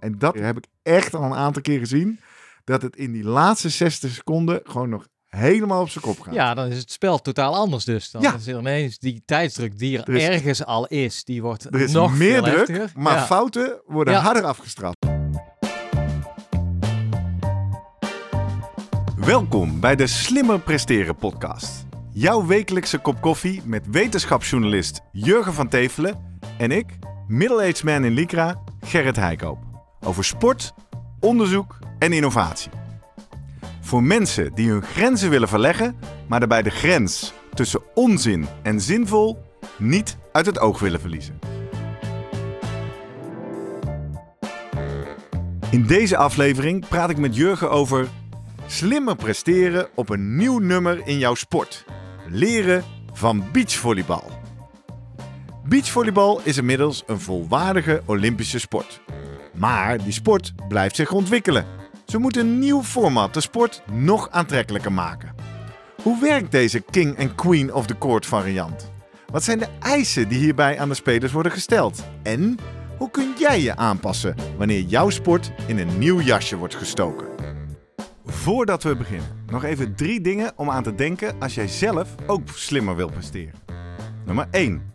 En dat heb ik echt al een aantal keer gezien. Dat het in die laatste 60 seconden gewoon nog helemaal op zijn kop gaat. Ja, dan is het spel totaal anders dus. Dan Ja. is er ineens die tijdsdruk die er, Er is- ergens al is, die wordt er is nog meer druk, heftiger. maar Ja. fouten worden Ja. harder afgestraft. Welkom bij de Slimmer Presteren podcast. Jouw wekelijkse kop koffie met wetenschapsjournalist Jurgen van Tevelen en ik, middle-aged man in Lycra, Gerrit Heikoop. Over sport, onderzoek en innovatie. Voor mensen die hun grenzen willen verleggen, maar daarbij de grens tussen onzin en zinvol niet uit het oog willen verliezen. In deze aflevering praat ik met Jurgen over slimmer presteren op een nieuw nummer in jouw sport. Leren van beachvolleybal. Beachvolleybal is inmiddels een volwaardige Olympische sport. Maar die sport blijft zich ontwikkelen. Ze moeten een nieuw format de sport nog aantrekkelijker maken. Hoe werkt deze King en Queen of the Court variant? Wat zijn de eisen die hierbij aan de spelers worden gesteld? En hoe kun jij je aanpassen wanneer jouw sport in een nieuw jasje wordt gestoken? Voordat we beginnen, nog even drie dingen om aan te denken als jij zelf ook slimmer wil presteren. Nummer 1.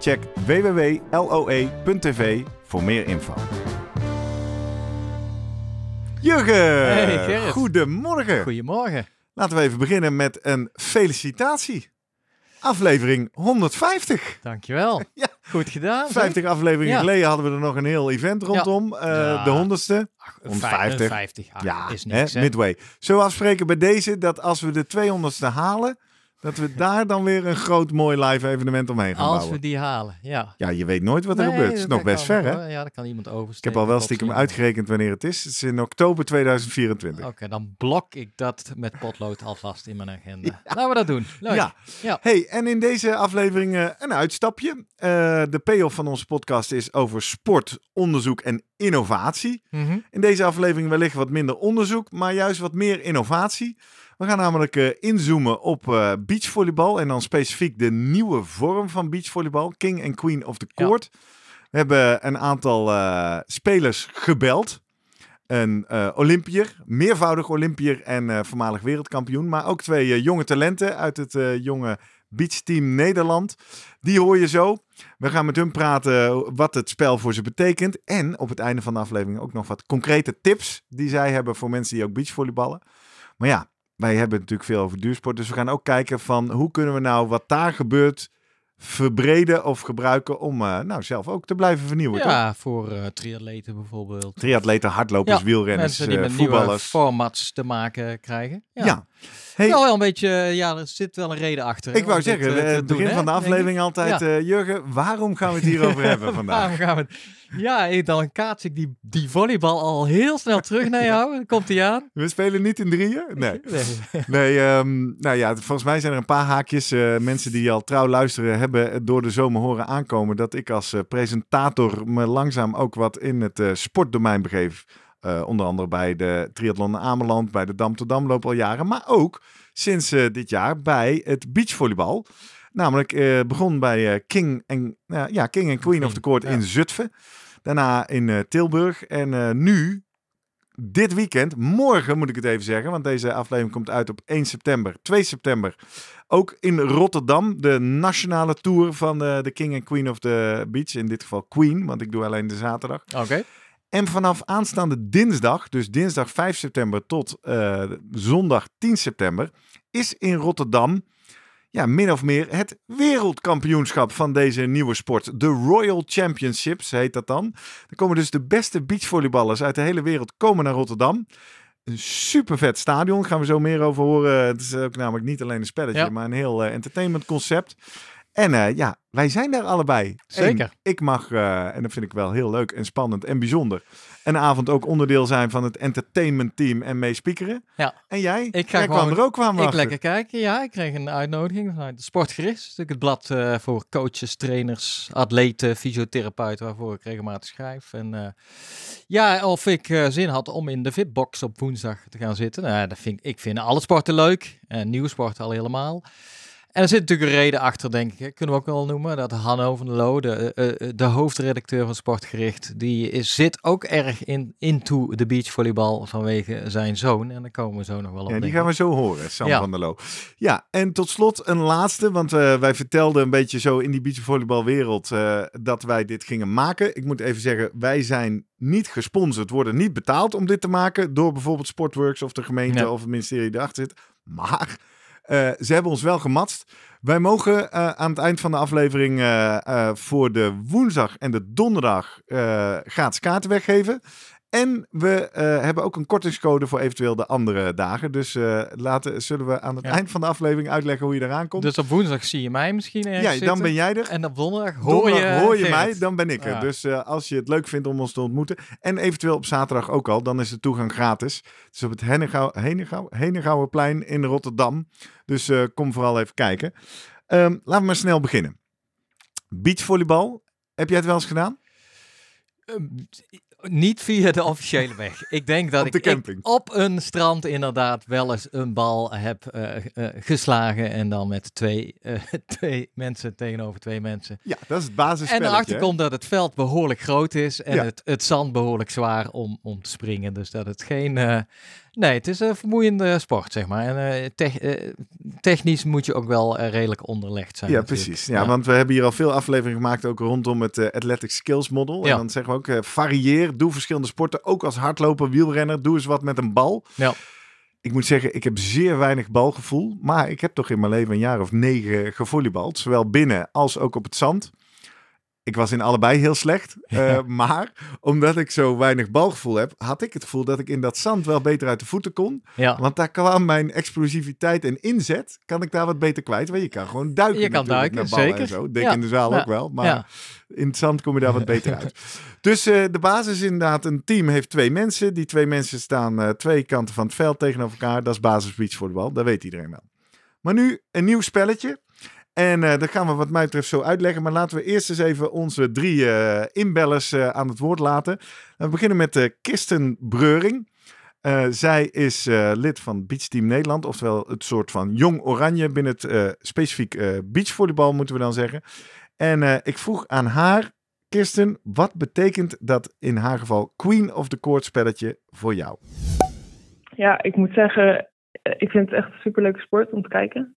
Check www.loe.tv voor meer info. Jurgen, Hey, Gerrit. goedemorgen. Goedemorgen. Laten we even beginnen met een felicitatie. Aflevering 150. Dankjewel. Ja. Goed gedaan. zeg. 50 afleveringen Ja. geleden hadden we er nog een heel event rondom. Eh, Ja. De honderdste. Ach, 150. 50. Ach, ja, is niks, hè? midway. Zullen we afspreken bij deze dat als we de 200ste halen, dat we daar dan weer een groot mooi live evenement omheen gaan Als bouwen? we die halen, ja. Ja, je weet nooit wat er Nee, gebeurt. Het is nog best ver, hè? Ja, dat kan iemand oversteken. Ik heb al wel stiekem uitgerekend wanneer het is. Het is in oktober 2024. Oké, dan blok ik dat met potlood alvast in mijn agenda. Laten we dat doen. Leuk. Ja. Ja. Hey, en in deze aflevering eh, een uitstapje. Eh, de payoff van onze podcast is over sport, onderzoek en innovatie. Mhm. In deze aflevering wellicht wat minder onderzoek, maar juist wat meer innovatie. We gaan namelijk eh, inzoomen op eh, beachvolleybal en dan specifiek de nieuwe vorm van beachvolleybal, King en Queen of the Ja. Court. We hebben een aantal eh, spelers gebeld. Een Olympier, meervoudig Olympier en voormalig wereldkampioen. Maar ook twee jonge talenten uit het jonge beachteam Nederland. Die hoor je zo. We gaan met hun praten wat het spel voor ze betekent. En op het einde van de aflevering ook nog wat concrete tips die zij hebben voor mensen die ook beachvolleyballen. Maar ja, wij hebben natuurlijk veel over duursport. Dus we gaan ook kijken van hoe kunnen we nou wat daar gebeurt verbreden of gebruiken om eh, nou zelf ook te blijven vernieuwen. toch? Ja, voor eh triatleten bijvoorbeeld. Triatleten, hardlopers, Ja, wielrenners, Mensen die eh, met voetballers. formats te maken krijgen. Ja. Ja. Hey, Wel, wel een beetje, ja, er zit wel een reden achter. ik wou zeggen, het doen, begin hè, van de aflevering altijd, Ja. Jurgen, waarom gaan we het hierover hebben vandaag? Waarom gaan we het- Ja, dan kaats ik die, die volleybal al heel snel terug naar jou. Dan komt hij aan. We spelen niet in drieën? Nee. Nee. Nee, ehm, nou ja, volgens mij zijn er een paar haakjes. Mensen die al trouw luisteren hebben het door de zomer horen aankomen dat ik als eh, presentator me langzaam ook wat in het eh, sportdomein begeef. Eh, onder andere bij de Triathlon Ameland, bij de Dam to Dam loop al jaren. Maar ook sinds dit jaar bij het beachvolleybal. Namelijk eh, begon bij King, en, ja, King en Queen of the Court ja. in Zutphen. Daarna in Tilburg. En nu, dit weekend, morgen moet ik het even zeggen. Want deze aflevering komt uit op 1 september, 2 september. Ook in Rotterdam, de nationale tour van eh, de King en Queen of the Beach. In dit geval Queen, want ik doe alleen de zaterdag. Oké. En vanaf aanstaande dinsdag, dus dinsdag 5 september tot eh, zondag 10 september, is in Rotterdam ja, min of meer het wereldkampioenschap van deze nieuwe sport. De Royal Championships heet dat dan. Er komen dus de beste beachvolleyballers uit de hele wereld komen naar Rotterdam. Een super vet stadion, gaan we zo meer over horen. Het is ook namelijk niet alleen een spelletje, Ja. maar een heel eh, entertainment concept. En eh, ja, wij zijn daar allebei. Zeker. En ik mag, eh, en dat vind ik wel heel leuk en spannend en bijzonder, een avond ook onderdeel zijn van het entertainment team en meespiekeren. Ja. En jij? Ik ga jij kwam er ook kwam Ik achter. lekker kijken, ja. Ik kreeg een uitnodiging vanuit de Sportgericht. Is natuurlijk het blad eh, voor coaches, trainers, atleten, fysiotherapeuten, waarvoor ik regelmatig schrijf. En ja, of ik zin had om in de fitbox op woensdag te gaan zitten. Nou, dat vind, ik- ik vind alle sporten leuk. En nieuwe sporten al helemaal. En er zit natuurlijk een reden achter, denk ik. Kunnen we ook wel noemen. Dat Hanno van der Loo, de, eh, eh, de hoofdredacteur van Sportgericht, die is, zit ook erg in, into de beachvolleybal vanwege zijn zoon. En daar komen we zo nog wel op. Ja, die gaan we zo horen, Sam Ja. van der Loo. Ja, en tot slot een laatste, want eh, wij vertelden een beetje zo in die beachvolleybalwereld eh dat wij dit gingen maken. Ik moet even zeggen, wij zijn niet gesponsord, worden niet betaald om dit te maken door bijvoorbeeld Sportworks of de gemeente of het ministerie die erachter zit. Maar ze hebben ons wel gematst. Wij mogen eh, aan het eind van de aflevering eh, eh, voor de woensdag en de donderdag eh gratis kaarten weggeven. En we eh, hebben ook een kortingscode voor eventueel de andere dagen. Dus eh, laten, zullen we aan het Ja. eind van de aflevering uitleggen hoe je eraan komt. Dus op woensdag zie je mij misschien ergens ja, dan zitten. ben jij er. En op donderdag hoor Donderdag je, hoor je mij, dan ben ik er. Ja. Dus eh, als je het leuk vindt om ons te ontmoeten. En eventueel op zaterdag ook al, dan is de toegang gratis. Het is op het Henegouw, Henegouw, Henegouwenplein in Rotterdam. Dus kom vooral even kijken. Ehm, laten we maar snel beginnen. Beachvolleybal, heb jij het wel eens gedaan? Niet via de officiële weg. Ik denk dat Op de ik, op een strand inderdaad wel eens een bal heb eh, eh, geslagen. En dan met twee, eh, twee mensen tegenover twee mensen. Ja, dat is het En basisspelletje. erachter komt dat het veld behoorlijk groot is. En Ja. het, het zand behoorlijk zwaar om, om te springen. Dus dat het geen... nee, het is een vermoeiende sport, zeg maar. En eh, tech- eh, technisch moet je ook wel eh, redelijk onderlegd zijn. Ja, natuurlijk. precies. Ja, want we hebben hier al veel afleveringen gemaakt, ook rondom het Athletic Skills Model. En dan zeggen we ook, varieer, doe verschillende sporten. Ook als hardloper, wielrenner, doe eens wat met een bal. Ja. Ik moet zeggen, ik heb zeer weinig balgevoel. Maar ik heb toch in mijn leven een jaar of negen gevolleybald. Zowel binnen als ook op het zand. Ik was in allebei heel slecht. Ja. Eh, maar omdat ik zo weinig balgevoel heb, had ik het gevoel dat ik in dat zand wel beter uit de voeten kon. Ja. Want daar kwam mijn explosiviteit en inzet, kan ik daar wat beter kwijt. Want je kan gewoon duiken Je kan duiken, naar zeker. En zo. Denk Ja. in de zaal ook wel, maar in het zand kom je daar wat beter uit. Dus eh, de basis is inderdaad, een team heeft twee mensen. Die twee mensen staan eh, twee kanten van het veld tegenover elkaar. Dat is basis beachvoetbal, dat weet iedereen wel. Maar nu een nieuw spelletje. En eh, dat gaan we wat mij betreft zo uitleggen. Maar laten we eerst eens even onze drie eh, inbellers eh, aan het woord laten. We beginnen met Kirsten Breuring. Zij is lid van Beach Team Nederland, oftewel het soort van jong oranje binnen het specifiek beachvolleybal, moeten we dan zeggen. En ik vroeg aan haar, Kirsten, wat betekent dat in haar geval Queen of the Court spelletje voor jou? Ja, ik moet zeggen, ik vind het echt een superleuke sport om te kijken.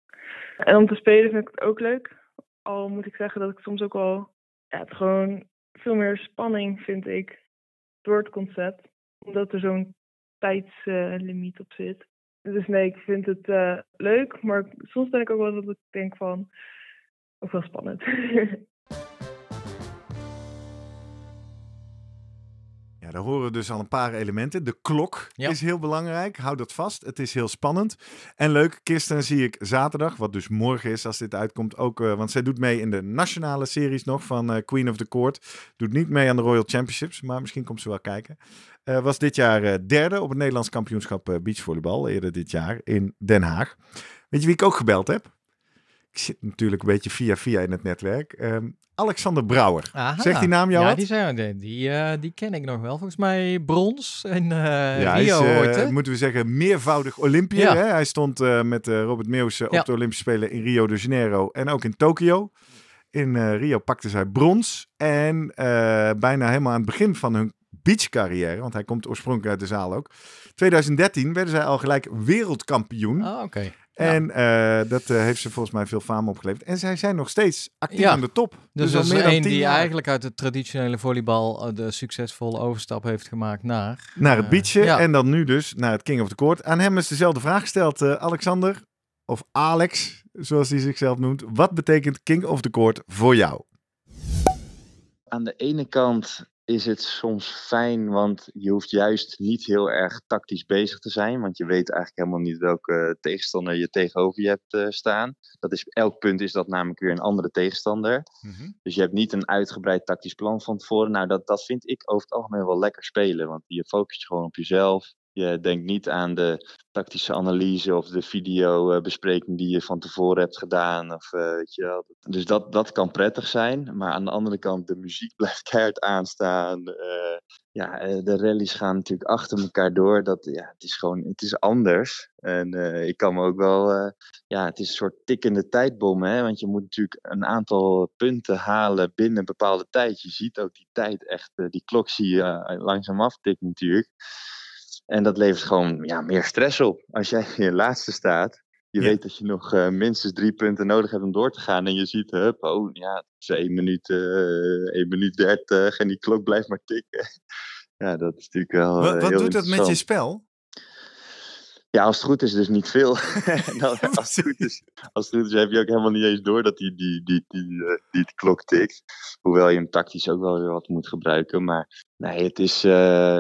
En om te spelen vind ik het ook leuk. Al moet ik zeggen dat ik soms ook wel ja, het gewoon veel meer spanning vind ik door het concept. Omdat er zo'n tijdslimiet op zit. Dus nee, ik vind het eh, leuk, maar soms ben ik ook wel dat ik denk van, ook wel spannend. Ja, daar horen we dus al een paar elementen. De klok Ja. is heel belangrijk. Hou dat vast. Het is heel spannend. En leuk, Kirsten zie ik zaterdag, wat dus morgen is als dit uitkomt, ook. eh, want zij doet mee in de nationale series nog van eh, Queen of the Court. Doet niet mee aan de Royal Championships, maar misschien komt ze wel kijken. Eh, was dit jaar derde op het Nederlands kampioenschap beachvolleybal, eerder dit jaar in Den Haag. Weet je wie ik ook gebeld heb? Ik zit natuurlijk een beetje via via in het netwerk. Ehm, Alexander Brouwer. Aha. Zegt die naam jou ja, wat? Die, zijn, die, die, eh, die ken ik nog wel. Volgens mij brons en eh Ja, hij is, Rio eh, moeten we zeggen, meervoudig. Ja. Hè? Hij stond eh, met eh, Robert Meeuwse op de Olympische Spelen in Rio de Janeiro en ook in Tokio. In eh, Rio pakte zij brons. En eh, bijna helemaal aan het begin van hun beachcarrière, want hij komt oorspronkelijk uit de zaal ook. 2013 werden zij al gelijk wereldkampioen. Ah, oké. En eh, dat eh, heeft ze volgens mij veel faam opgeleverd. En zij zijn nog steeds actief Ja. aan de top. Dus, al dat is een die jaar. eigenlijk uit het traditionele volleybal eh, de succesvolle overstap heeft gemaakt naar... Naar het beachen ja. en dan nu dus naar het King of the Court. Aan hem is dezelfde vraag gesteld, eh, Alexander, of Alex, zoals hij zichzelf noemt. Wat betekent King of the Court voor jou? aan de ene kant is het soms fijn, want je hoeft juist niet heel erg tactisch bezig te zijn. Want je weet eigenlijk helemaal niet welke tegenstander je tegenover je hebt uh, staan. Dat is, elk punt is dat namelijk weer een andere tegenstander. Mhm. Dus je hebt niet een uitgebreid tactisch plan van tevoren. Nou, dat, dat vind ik over het algemeen wel lekker spelen. Want je focust je gewoon op jezelf. Je denkt niet aan de tactische analyse of de videobespreking die je van tevoren hebt gedaan. Of, eh, weet je wel. Dus dat, dat kan prettig zijn. Maar aan de andere kant, de muziek blijft keihard aanstaan. Eh, ja, eh, de rallies gaan natuurlijk achter elkaar door. Dat, ja, het is gewoon, het is anders. En eh, ik kan me ook wel, eh, ja, het is een soort tikkende tijdbom. Hè? Want je moet natuurlijk een aantal punten halen binnen een bepaalde tijd. Je ziet ook die tijd echt, eh, die klok zie je eh, langzaam aftikken natuurlijk. En dat levert gewoon ja, meer stress op. Als jij in je laatste staat, je Ja. weet dat je nog eh, minstens drie punten nodig hebt om door te gaan. En je ziet, hup, oh ja, het is 1 minuut, eh 1 minuut 30 en die klok blijft maar tikken. Ja, dat is natuurlijk wel. eh, Wat, doet dat met je spel? Ja, als het goed is, dus niet veel. Dan, als, het goed is, als het goed is, heb je ook helemaal niet eens door dat die, die, die, die, eh, die, die klok tikt. Hoewel je hem tactisch ook wel weer wat moet gebruiken. Maar nee, het is eh,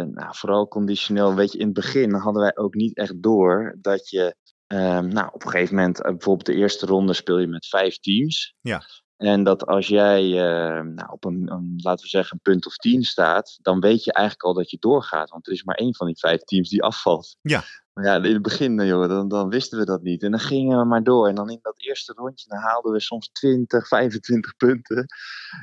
nou, vooral conditioneel. Weet je, in het begin hadden wij ook niet echt door dat je. ehm, nou, op een gegeven moment, eh, bijvoorbeeld de eerste ronde speel je met vijf teams. Ja. En dat als jij eh, nou, op een, een, laten we zeggen, een punt of tien staat, dan weet je eigenlijk al dat je doorgaat. Want er is maar één van die vijf teams die afvalt. Ja. Maar ja, in het begin, eh, joh, dan, dan wisten we dat niet. En dan gingen we maar door. En dan in dat eerste rondje, dan haalden we soms 20, 25 punten.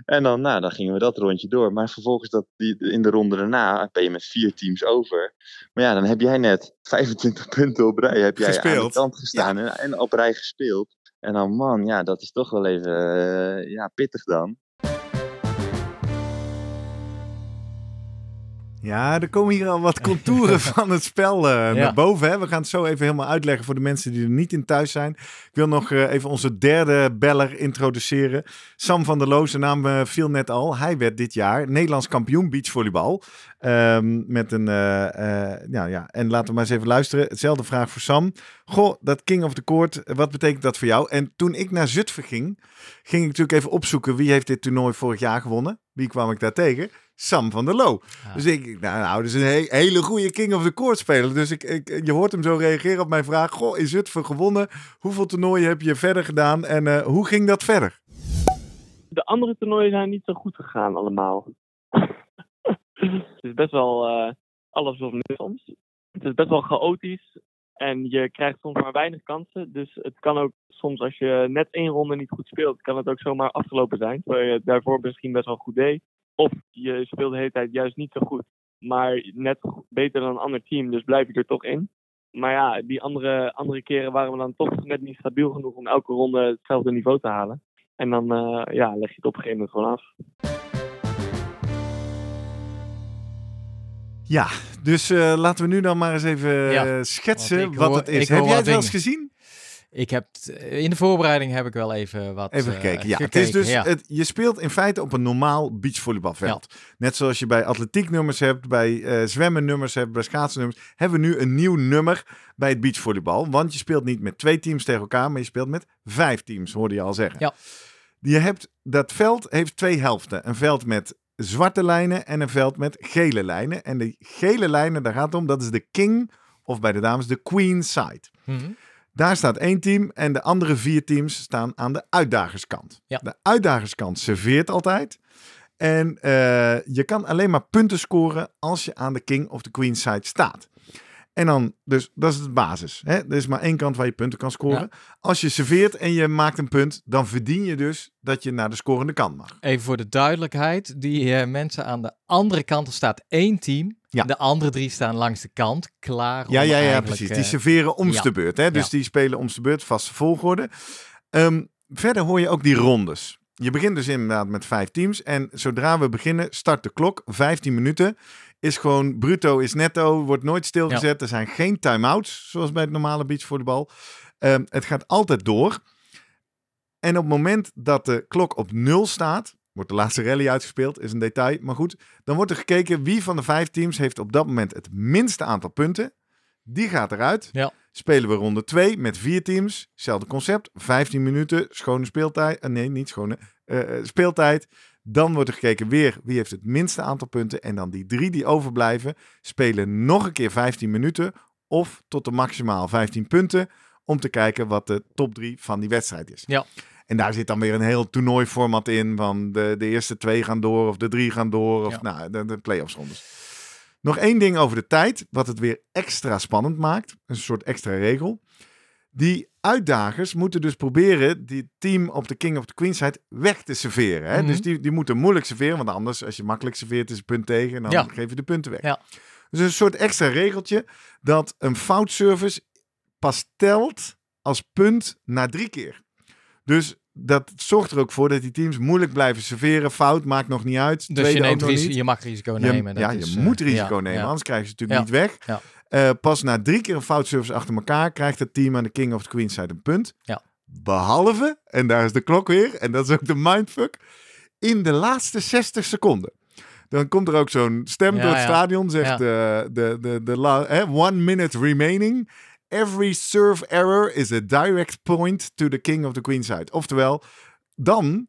En dan, nou, dan gingen we dat rondje door. Maar vervolgens dat, die, in de ronde daarna ben je met vier teams over. Maar ja, dan heb jij net 25 punten op rij. Heb jij aan Gespeeld. de kant gestaan en, en op rij gespeeld. En dan, man, ja, dat is toch wel even eh, ja, pittig dan. Ja, er komen hier al wat contouren van het spel eh, naar boven. Hè. We gaan het zo even helemaal uitleggen voor de mensen die er niet in thuis zijn. Ik wil nog eh, even onze derde beller introduceren. Sam van der Loo, zijn naam eh, viel net al. Hij werd dit jaar Nederlands kampioen beachvolleybal. Ehm, met een, ja, ja. En laten we maar eens even luisteren. Hetzelfde vraag voor Sam. Goh, dat King of the Court, wat betekent dat voor jou? En toen ik naar Zutphen ging, ging ik natuurlijk even opzoeken wie heeft dit toernooi vorig jaar gewonnen. Wie kwam ik daar tegen? Sam van der Loo. Ja. Dus ik, nou, nou, dat is een he- hele goede King of the Court speler. Dus ik, ik, je hoort hem zo reageren op mijn vraag. Goh, is Zutphen gewonnen? Hoeveel toernooien heb je verder gedaan? En eh, hoe ging dat verder? De andere toernooien zijn niet zo goed gegaan allemaal. het is best wel eh, alles of niks soms. Het is best wel chaotisch. En je krijgt soms maar weinig kansen. Dus het kan ook soms als je net één ronde niet goed speelt, kan het ook zomaar afgelopen zijn. Terwijl je het daarvoor misschien best wel goed deed. Of je speelt de hele tijd juist niet zo goed. Maar net beter dan een ander team, dus blijf je er toch in. Maar ja, die andere, andere keren waren we dan toch net niet stabiel genoeg om elke ronde hetzelfde niveau te halen. En dan eh, ja, leg je het op een gegeven moment gewoon af. Ja, dus eh, laten we nu dan maar eens even Ja, eh, schetsen wat hoor- het is. Heb jij het wel eens gezien? Ik heb in de voorbereiding heb ik wel even wat Even eh, gekeken. Ja, het is dus, ja. het, je speelt in feite op een normaal beachvolleybalveld. Net zoals je bij atletieknummers hebt, bij eh zwemmennummers hebt, bij schaatsnummers. Hebben we nu een nieuw nummer bij het beachvolleybal. Want je speelt niet met twee teams tegen elkaar, maar je speelt met vijf teams, hoorde je al zeggen. Ja. Je hebt, dat veld heeft twee helften. Een veld met zwarte lijnen en een veld met gele lijnen. En de gele lijnen, daar gaat het om, dat is de king of bij de dames de queen side. Mhm. Daar staat één team en de andere vier teams staan aan de uitdagerskant. Ja. De uitdagerskant serveert altijd. En eh, je kan alleen maar punten scoren als je aan de king of de queen side staat. En dan, dus dat is de basis. Hè? Er is maar één kant waar je punten kan scoren. Als je serveert en je maakt een punt, dan verdien je dus dat je naar de scorende kant mag. Even voor de duidelijkheid, die eh, mensen aan de andere kant, er staat één team. Ja. De andere drie staan langs de kant, klaar om Ja, ja, ja, precies. eh, Die serveren om ja. de beurt. Hè? Dus Ja. die spelen om de beurt, vaste volgorde. Ehm, verder hoor je ook die rondes. Je begint dus inderdaad met vijf teams. En zodra we beginnen, start de klok. 15 minuten. Is gewoon bruto, is netto. Wordt nooit stilgezet. Er zijn geen time-outs, zoals bij het normale beachvolleybal. Ehm, het gaat altijd door. En op het moment dat de klok op nul staat, wordt de laatste rally uitgespeeld, is een detail. Maar goed, dan wordt er gekeken wie van de vijf teams heeft op dat moment het minste aantal punten. Die gaat eruit. Ja. Spelen we ronde 2 met vier teams. Hetzelfde concept. 15 minuten, schone speeltijd. eh, nee, niet schone. eh, eh, speeltijd. Dan wordt er gekeken weer wie heeft het minste aantal punten. En dan die drie die overblijven spelen nog een keer 15 minuten of tot de maximaal 15 punten om te kijken wat de top 3 van die wedstrijd is. Ja. En daar zit dan weer een heel toernooiformat in van de, de eerste twee gaan door of de drie gaan door of Ja. nou, de, de play-offs rondes. Nog één ding over de tijd, wat het weer extra spannend maakt. Een soort extra regel. Die uitdagers moeten dus proberen die team op de King of the Queen side weg te serveren. Hè? Mhm. Dus die, die moeten moeilijk serveren, want anders als je makkelijk serveert is een punt tegen en dan Ja. geef je de punten weg. Ja. Dus een soort extra regeltje dat een foutservice pas telt als punt na drie keer. Dus dat zorgt er ook voor dat die teams moeilijk blijven serveren. Fout maakt nog niet uit. Dus je, neemt risico, je mag risico Je- nemen. dat ja, is, je eh, moet risico ja, nemen, ja. anders krijg je ze natuurlijk Ja. niet weg. Eh, pas na drie keer een foutservice achter elkaar krijgt het team aan de King of the Queen side een punt. Ja. Behalve, en daar is de klok weer, en dat is ook de mindfuck, in de laatste 60 seconden. Dan komt er ook zo'n stem Ja, door het ja. stadion, zegt de, de, de, la- hè, one minute remaining. Every serve error is a direct point to the King of the Queen side. Oftewel, dan,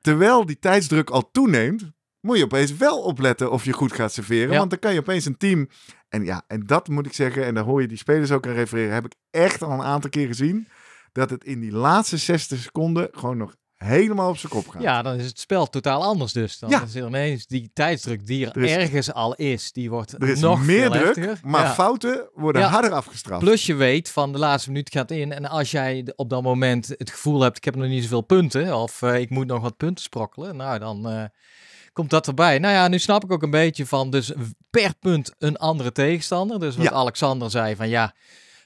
terwijl die tijdsdruk al toeneemt, moet je opeens wel opletten of je goed gaat serveren. Want dan kan je opeens een team. En ja, en dat moet ik zeggen, en daar hoor je die spelers ook aan refereren, heb ik echt al een aantal keer gezien. Dat het in die laatste 60 seconden gewoon nog helemaal op zijn kop gaat. Ja, dan is het spel totaal anders dus. Dan Ja. is er ineens die tijdsdruk die er, Er is- ergens al is, die wordt Er is nog meer druk, heftiger. maar Ja. fouten worden Ja. harder afgestraft. Plus je weet van de laatste minuut gaat in. En als jij op dat moment het gevoel hebt, ik heb nog niet zoveel punten. Of eh, ik moet nog wat punten sprokkelen. Nou, dan eh, komt dat erbij. Nou ja, nu snap ik ook een beetje van dus per punt een andere tegenstander. Dus wat Ja. Alexander zei van ja,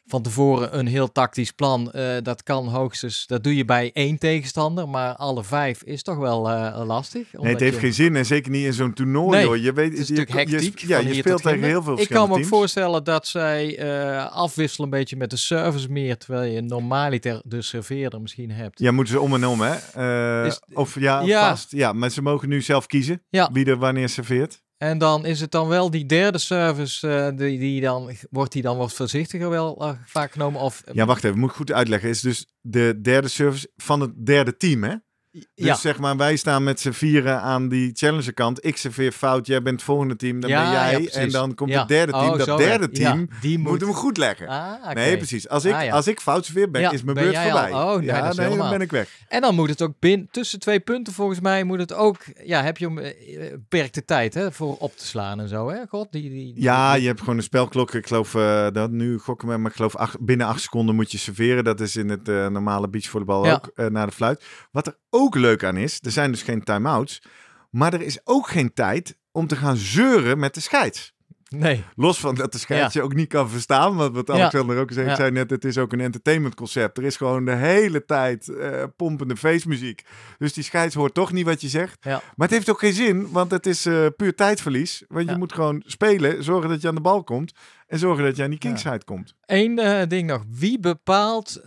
van tevoren een heel tactisch plan. eh, dat kan hoogstens, dat doe je bij één tegenstander. Maar alle vijf is toch wel eh, lastig. Nee, het heeft je- geen zin en zeker niet in zo'n toernooi. Nee, hoor. Je weet, Het is je, natuurlijk je- hectiek. ja, je speelt tegen heel veel Ik kan me ook voorstellen dat zij eh, afwisselen een beetje met de service meer, terwijl je normaliter de serveerder misschien hebt. Ja, moeten ze om en om, hè? Is- of ja, Ja. vast. Ja, maar ze mogen nu zelf kiezen Ja. wie er wanneer serveert. En dan is het dan wel die derde service, eh, die, die dan, wordt die dan wat voorzichtiger wel eh, vaak genomen? Of, Ja, wacht even, moet ik goed uitleggen. Is dus de derde service van het derde team, hè? Dus ja. zeg maar, wij staan met z'n vieren aan die challenger kant. Ik serveer fout, jij bent het volgende team, dan Ja, ben jij. en dan komt het derde team. Oh, dat derde team die moet, moet- hem goed leggen. Ah. Nee, precies. Als ik, Ah, als ik fout serveer, ben, is mijn ben beurt al- voorbij. oh, nee, ja, nee, dan ben ik weg. En dan moet het ook binnen tussen twee punten volgens mij moet het ook, ja, heb je om eh, beperkte tijd hè, voor op te slaan en zo, hè? God, die, die, die- Ja, je hebt gewoon een spelklok. Ik geloof eh, dat nu gokken we, maar ik geloof acht- binnen acht seconden moet je serveren. Dat is in het eh, normale beachvolleybal ook naar de fluit. Wat er ook leuk aan is, er zijn dus geen time-outs. Maar er is ook geen tijd om te gaan zeuren met de scheids. Nee, Los van dat de scheids je ook niet kan verstaan. Want wat Ja. Alexander ook zei, Ja. zei net, het is ook een entertainmentconcept. Er is gewoon de hele tijd eh, pompende feestmuziek. Dus die scheids hoort toch niet wat je zegt. Ja. Maar het heeft ook geen zin, want het is eh, puur tijdverlies. Want je moet gewoon spelen, zorgen dat je aan de bal komt. En zorgen dat je aan die kingside komt. Eén eh, ding nog. Wie bepaalt eh,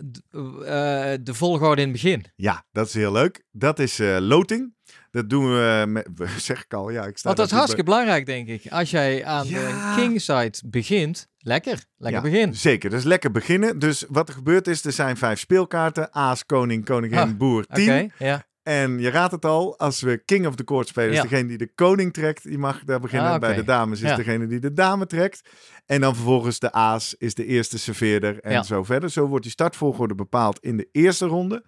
de volgorde in het begin? Ja, dat is heel leuk. Dat is eh, loting. Dat doen we met, zeg ik al, ja. Ik sta Want dat is hartstikke belangrijk, denk ik. Als jij aan Ja. de kingside begint, lekker. Lekker Ja, begin. Zeker, dus lekker beginnen. Dus wat er gebeurt is, er zijn vijf speelkaarten. Aas, koning, koningin, Ah, boer, Oké, tien. ja. En je raadt het al, als we King of the Court spelen, is degene die de koning trekt, die mag daar beginnen. Ah. Bij de dames is Ja. degene die de dame trekt. En dan vervolgens de aas is de eerste serveerder en Ja. zo verder. Zo wordt die startvolgorde bepaald in de eerste ronde.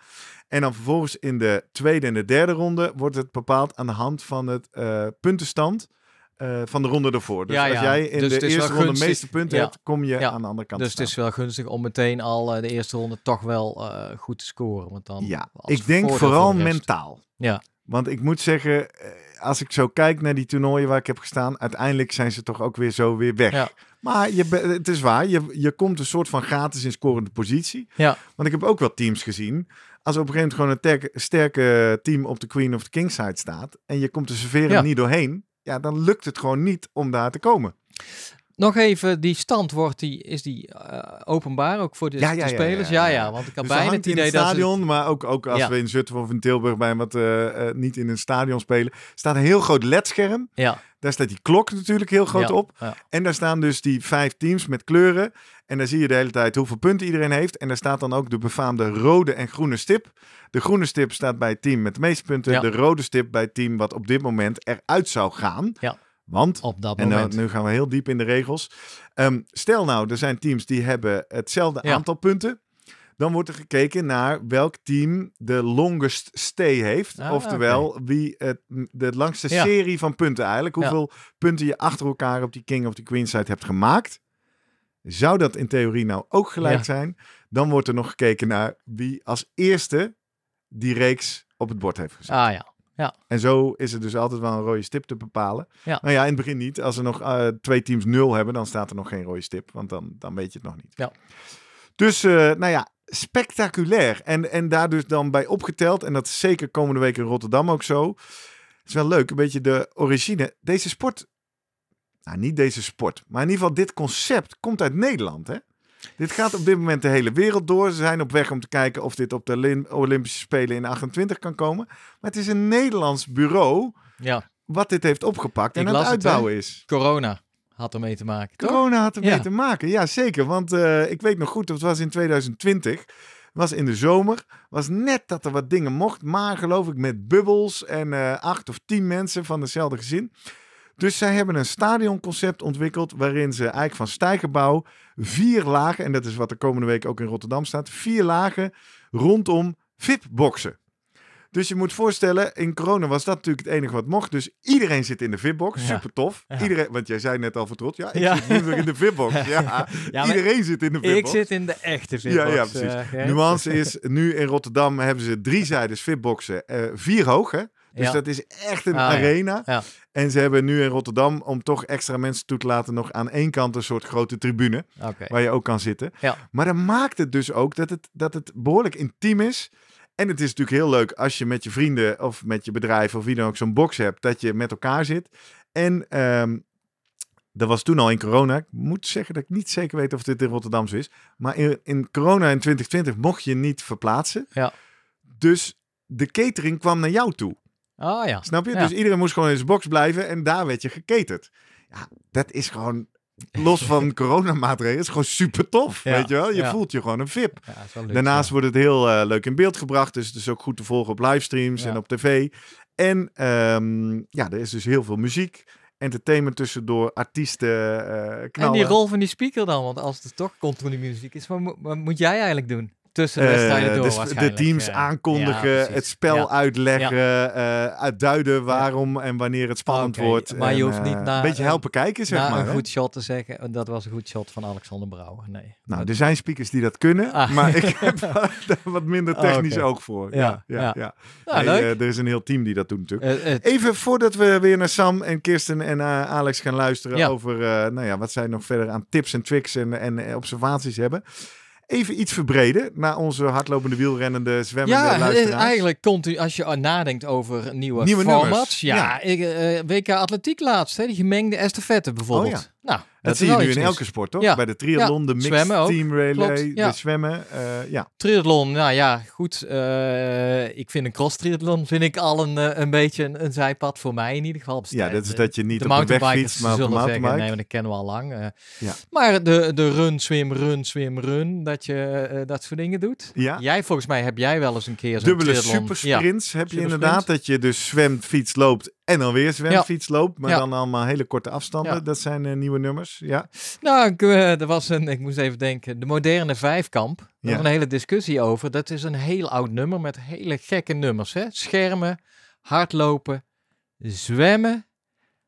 En dan vervolgens in de tweede en de derde ronde wordt het bepaald aan de hand van het eh, puntenstand eh, van de ronde ervoor. Dus Ja, als jij in Dus de eerste ronde de meeste punten Ja. hebt, kom je aan de andere kant Dus het is wel gunstig om meteen al eh, de eerste ronde toch wel eh, goed te scoren. Want dan Ja, ik denk vooral de mentaal. Ja. Want ik moet zeggen, als ik zo kijk naar die toernooien waar ik heb gestaan, uiteindelijk zijn ze toch ook weer zo weer weg. Maar je, het is waar, je, je komt een soort van gratis in scorende positie. Ja. Want ik heb ook wel teams gezien. Als op een gegeven moment gewoon een terke- sterke team op de Queen of the King side staat en je komt de serveren Ja. niet doorheen, ja, dan lukt het gewoon niet om daar te komen. Nog even, die stand wordt die, is die eh, openbaar ook voor de, Ja, ja, de ja, spelers? ja, Ja, ja. ja, want ik had Dus bijna het in idee het dat ze... stadion, maar ook, ook als Ja. we in Zutphen of in Tilburg bij wat eh, niet in een stadion spelen, staat een heel groot ledscherm. Ja, Daar staat die klok natuurlijk heel groot Ja, op. ja. En daar staan dus die vijf teams met kleuren. En daar zie je de hele tijd hoeveel punten iedereen heeft. En daar staat dan ook de befaamde rode en groene stip. De groene stip staat bij het team met de meeste punten. Ja. De rode stip bij het team wat op dit moment eruit zou gaan. Ja. Want Op dat en nou, nu gaan we heel diep in de regels. Ehm, stel nou, er zijn teams die hebben hetzelfde aantal punten. Dan wordt er gekeken naar welk team de longest stay heeft. Ah, Oftewel, wie het, de langste Ja. serie van punten eigenlijk. Ja. Hoeveel punten je achter elkaar op die king of die queen side hebt gemaakt. Zou dat in theorie nou ook gelijk Ja. zijn? Dan wordt er nog gekeken naar wie als eerste die reeks op het bord heeft gezet. Ah ja. En zo is er dus altijd wel een rode stip te bepalen. Ja. Nou ja, in het begin niet. Als er nog eh, twee teams nul hebben, dan staat er nog geen rode stip. Want dan, dan weet je het nog niet. Ja. Dus, eh, nou ja, spectaculair. En, en daar dus dan bij opgeteld. En dat is zeker komende week in Rotterdam ook zo. Het is wel leuk, een beetje de origine. Deze sport, nou niet deze sport, maar in ieder geval dit concept komt uit Nederland. Hè? Dit gaat op dit moment de hele wereld door. Ze zijn op weg om te kijken of dit op de Olymp- Olympische Spelen in 28 kan komen. Maar het is een Nederlands bureau ja. wat dit heeft opgepakt en Ik aan het uitbouwen is. Corona had ermee te maken. toch? Corona had ermee Ja. te maken, ja zeker. Want eh, ik weet nog goed, het was in 2020. Was in de zomer. Was net dat er wat dingen mocht. Maar geloof ik met bubbels en eh, acht of tien mensen van dezelfde gezin. Dus zij hebben een stadionconcept ontwikkeld. Waarin ze eigenlijk van stijgerbouw vier lagen. En dat is wat de komende week ook in Rotterdam staat. Vier lagen rondom VIP-boxen. Dus je moet voorstellen, in corona was dat natuurlijk het enige wat mocht. Dus iedereen zit in de VIP-box. Ja. Super tof. Ja. Iedereen, want jij zei net al vertrots. Ja, ik Ja. zit woensdag in de VIP-box. Ja, iedereen zit in de Ik VIP-box. zit in de echte Ja, fitbox. ja, precies. eh. Nuance is, nu in Rotterdam hebben ze drie zijdes VIP-boxen. eh, vier hoog, hè? Dus Ja. dat is echt een Ah, arena. Ja. En ze hebben nu in Rotterdam, om toch extra mensen toe te laten, nog aan één kant een soort grote tribune. Waar je ook kan zitten. Maar dat maakt het dus ook dat het, dat het behoorlijk intiem is. En het is natuurlijk heel leuk als je met je vrienden of met je bedrijf of wie dan ook zo'n box hebt, dat je met elkaar zit. En ehm, dat was toen al in corona. Ik moet zeggen dat ik niet zeker weet of dit in Rotterdam zo is. Maar in, in corona in 2020 mocht je niet verplaatsen. Ja. Dus de catering kwam naar jou toe. Oh ja. Snap je? Ja. Dus iedereen moest gewoon in zijn box blijven en daar werd je geketerd. Ja, dat is gewoon, los van coronamaatregelen, is gewoon super tof. Ja, Weet je wel? Je ja. voelt je gewoon een VIP. Ja, leuk, Daarnaast wordt het heel eh, leuk in beeld gebracht. Dus het is ook goed te volgen op livestreams en op tv. En ehm, ja, er is dus heel veel muziek. Entertainment tussendoor, artiesten, eh En knallen. die rol van die speaker dan? Want als het toch continu muziek is, wat moet jij eigenlijk doen? Tussen de Eh, wedstrijden door de, sp- de teams aankondigen, Ja, het spel Ja. uitleggen, eh, uitduiden waarom en wanneer het spannend wordt. maar je hoeft niet eh, na Een beetje helpen kijken, zeg maar. een hè? goed shot te zeggen, "Oh, dat was een goed shot van Alexander Brouwer. Nee. Nou, er zijn speakers die dat kunnen, Ah. maar ik heb daar wat minder Oh, technisch oké. oog voor. Ja, Ja, ja. Nou, er is een heel team die dat doet natuurlijk. Het- Even voordat we weer naar Sam en Kirsten en Alex gaan luisteren over nou ja, wat zij nog verder aan tips en tricks en, en observaties hebben. Even iets verbreden naar onze hardlopende, wielrennende, zwemmende ja, eh, luisteraars. eigenlijk continu, als je nadenkt over nieuwe, Nieuwe formats. nummers, Ja, ja. Ik, eh, WK Atletiek laatst, hè, die gemengde estafette bijvoorbeeld. Oh ja. Nou, dat, zie je nu in elke sport, toch? Ja. Bij de triathlon, de mixed Zwemmen ook. team relay, Klopt, ja. de zwemmen. eh, ja. Triathlon, nou ja, goed. eh, ik vind een cross triathlon vind ik al een, eh, een beetje een, een zijpad voor mij in ieder geval. ja, dat is dat je niet de op de weg fietst, maar op de mountainbike. nee, maar dat kennen we al lang. Ja. Maar de, de run, swim, run, swim, run, dat je dat soort dingen doet. Ja. Jij, volgens mij, heb jij wel eens een keer zo'n Dubbele supersprints heb je inderdaad. Dat je dus zwemt, fiets, loopt en dan weer zwemt, Ja. fiets, loopt. Maar Ja. dan allemaal hele korte afstanden. Ja. Dat zijn eh, nieuwe nummers. Ja. Nou, ik, eh, er was een, ik moest even denken, de moderne vijfkamp. Daar Ja. was een hele discussie over. Dat is een heel oud nummer met hele gekke nummers. Hè? Schermen, hardlopen, zwemmen.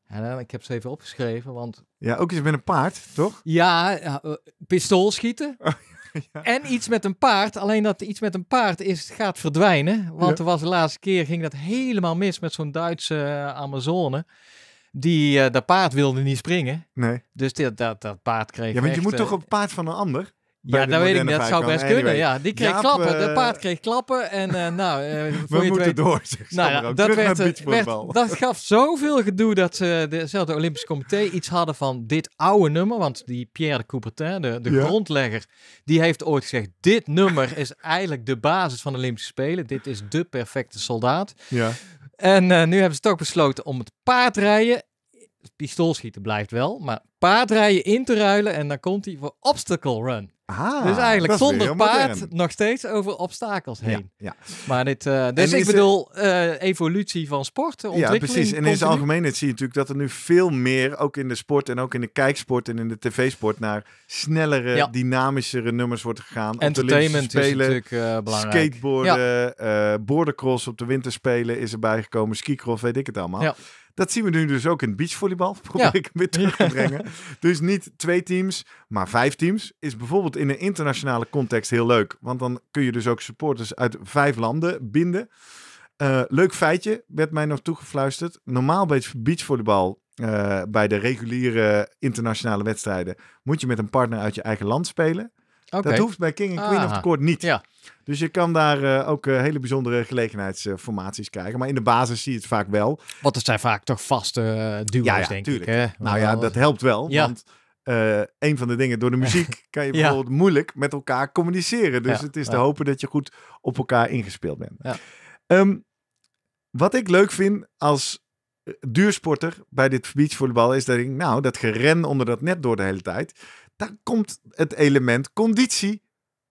En dan, ik heb ze even opgeschreven, want ja, ook iets met een paard, toch? ja, eh, eh, pistoolschieten. ja. En iets met een paard. Alleen dat iets met een paard is, gaat verdwijnen. Want er was de laatste keer ging dat helemaal mis met zo'n Duitse eh, Amazone. Die, eh dat paard wilde niet springen. Nee. Dus dit, dat, dat paard kreeg Ja, want je echt, moet eh, toch op het paard van een ander? Ja, dat weet ik niet. Dat zou best kunnen. Ja, die kreeg Jaap, klappen. eh, de paard kreeg klappen. En eh, nou, eh, voor We je moeten weet... door, Nou ja, dat, werd, eh, dat gaf zoveel gedoe dat ze dezelfde Olympische Comité iets hadden van dit oude nummer. Want die Pierre de Coubertin, de, de Ja. grondlegger, die heeft ooit gezegd: Dit nummer is eigenlijk de basis van de Olympische Spelen. Dit is de perfecte soldaat. Ja. En eh, nu hebben ze toch besloten om het paardrijden pistoolschieten blijft wel, maar paardrijden in te ruilen en dan komt hij voor obstacle run. Ah, dus eigenlijk zonder paard modern. nog steeds over obstakels Ja, heen. ja. Maar dit, eh, dus ik bedoel, eh, evolutie van sport, ja, ontwikkeling. precies. En in zijn algemeenheid zie je natuurlijk dat er nu veel meer, ook in de sport en ook in de kijksport en in de tv-sport, naar snellere, Ja. dynamischere nummers wordt gegaan. Op de Entertainment Olympische is Spelen, natuurlijk eh, belangrijk. skateboarden, bordercross op de winterspelen is erbij gekomen, skicross, weet ik het allemaal. Ja. Dat zien we nu dus ook in beachvolleybal. Probeer Ja. ik hem weer terug te brengen. dus niet twee teams, maar vijf teams. Is bijvoorbeeld in een internationale context heel leuk. Want dan kun je dus ook supporters uit vijf landen binden. Eh, leuk feitje, werd mij nog toegefluisterd. Normaal bij het beachvolleybal, eh, bij de reguliere internationale wedstrijden, moet je met een partner uit je eigen land spelen. Dat hoeft bij King en Queen of Ah. the Court niet. Ja. Dus je kan daar eh, ook eh, hele bijzondere gelegenheidsformaties krijgen. Maar in de basis zie je het vaak wel. Want het zijn vaak toch vaste eh, duo's, Ja, ja, denk tuurlijk. ik. Hè? Nou ja, dat helpt wel. Ja. Want een van de dingen, door de muziek kan je bijvoorbeeld moeilijk met elkaar communiceren. Dus het is te hopen dat je goed op elkaar ingespeeld bent. Ja. Ehm, wat ik leuk vind als duursporter bij dit beachvolleybal is dat ik, nou, dat geren onder dat net door de hele tijd. Daar komt het element conditie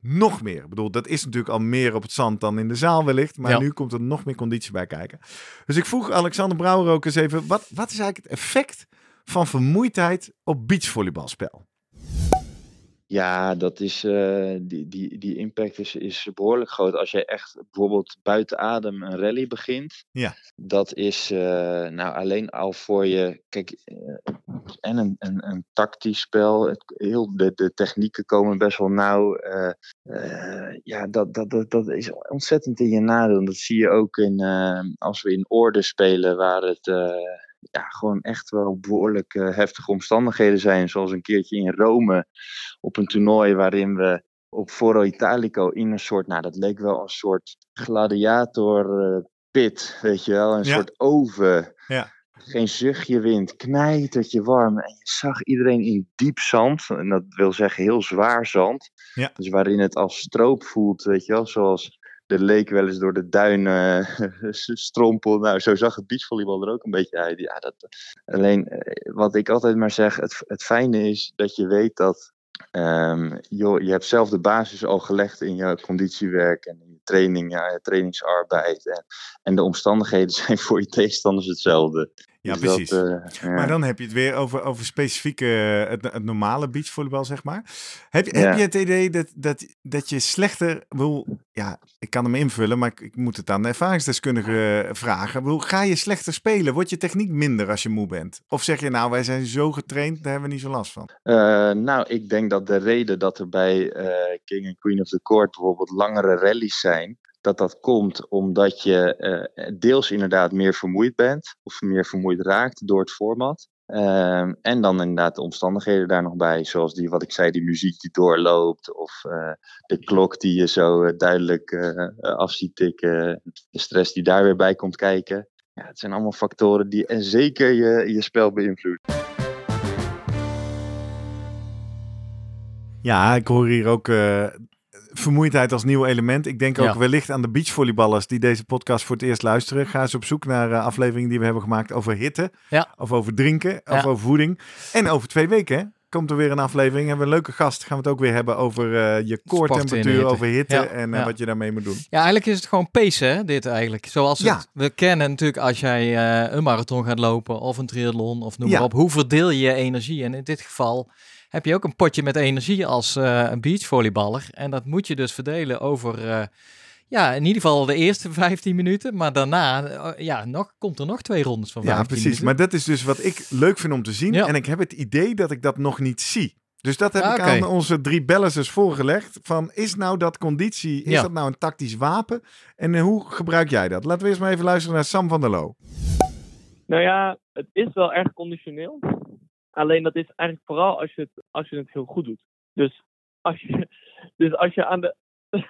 nog meer. Ik bedoel, dat is natuurlijk al meer op het zand dan in de zaal wellicht. Maar Ja. nu komt er nog meer conditie bij kijken. Dus ik vroeg Alexander Brouwer ook eens even, wat, wat is eigenlijk het effect van vermoeidheid op beachvolleybalspel? Ja, dat is, eh, die, die, die impact is, is behoorlijk groot. Als je echt bijvoorbeeld buiten adem een rally begint. Ja. Dat is eh, nou alleen al voor je. Kijk, eh, en een, een, een tactisch spel. Het, heel, de, de technieken komen best wel nauw. ja, dat, dat, dat, dat is ontzettend in je nadeel. Dat zie je ook in, als we in orde spelen, waar het. Ja, gewoon echt wel behoorlijk eh, heftige omstandigheden zijn. Zoals een keertje in Rome op een toernooi waarin we op Foro Italico in een soort, nou dat leek wel een soort gladiator eh, pit, weet je wel, een Ja. soort oven. Ja. Geen zuchtje wind, knijtertje warm. En je zag iedereen in diep zand. En dat wil zeggen heel zwaar zand. Ja. Dus waarin het als stroop voelt, weet je wel. Zoals de leek wel eens door de duinen strompel. Nou, zo zag het beachvolleybal er ook een beetje uit. Ja, dat, alleen, eh, wat ik altijd maar zeg, het, het fijne is dat je weet dat Ehm, joh, je hebt zelf de basis al gelegd in je conditiewerk en in je training, ja, trainingsarbeid. En, en de omstandigheden zijn voor je tegenstanders hetzelfde. Ja, Dus precies. eh, ja. Maar dan heb je het weer over, over specifieke, eh, het, het normale beachvolleybal, zeg maar. Heb, je- heb Ja. je het idee dat, dat, dat je slechter wil... Ja, ik kan hem invullen, maar ik, ik moet het aan de ervaringsdeskundige vragen. Wil, ga je slechter spelen? Wordt je techniek minder als je moe bent? Of zeg je nou, wij zijn zo getraind, daar hebben we niet zo last van? Eh, nou, ik denk dat de reden dat er bij King and Queen of the Court bijvoorbeeld langere rallies zijn, dat dat komt omdat je eh, deels inderdaad meer vermoeid bent of meer vermoeid raakt door het format. Ehm, en dan inderdaad de omstandigheden daar nog bij, zoals die, wat ik zei, die muziek die doorloopt of eh, de klok die je zo eh, duidelijk af ziet tikken, de stress die daar weer bij komt kijken. Ja, het zijn allemaal factoren die en zeker je, je spel beïnvloeden. Ja, ik hoor hier ook vermoeidheid als nieuw element. Ik denk ook Ja. wellicht aan de beachvolleyballers die deze podcast voor het eerst luisteren. Ga eens op zoek naar eh, afleveringen die we hebben gemaakt over hitte. Ja. Of over drinken. Of over voeding. En over twee weken hè, komt er weer een aflevering. Hebben we een leuke gast. Gaan we het ook weer hebben over eh, je koortemperatuur, hitte. over hitte. Ja, En eh, ja. wat je daarmee moet doen. Ja, eigenlijk is het gewoon pacen, dit eigenlijk. Zoals Ja. het, we kennen natuurlijk als jij een marathon gaat lopen of een triathlon of noem maar op. Hoe verdeel je je energie? En in dit geval heb je ook een potje met energie als eh, een beachvolleyballer. En dat moet je dus verdelen over, eh, ja, in ieder geval de eerste 15 minuten. Maar daarna, eh, ja, nog, komt er nog twee rondes van 15 Ja, precies. minuten. Maar dat is dus wat ik leuk vind om te zien. Ja. En ik heb het idee dat ik dat nog niet zie. Dus dat heb Ah, ik aan onze drie bellers voorgelegd. Van, is nou dat conditie, is Ja. dat nou een tactisch wapen? En hoe gebruik jij dat? Laten we eerst maar even luisteren naar Sam van der Loo. Nou ja, het is wel erg conditioneel. Alleen dat is eigenlijk vooral als je het, als je het heel goed doet. Dus als je, dus als je aan de.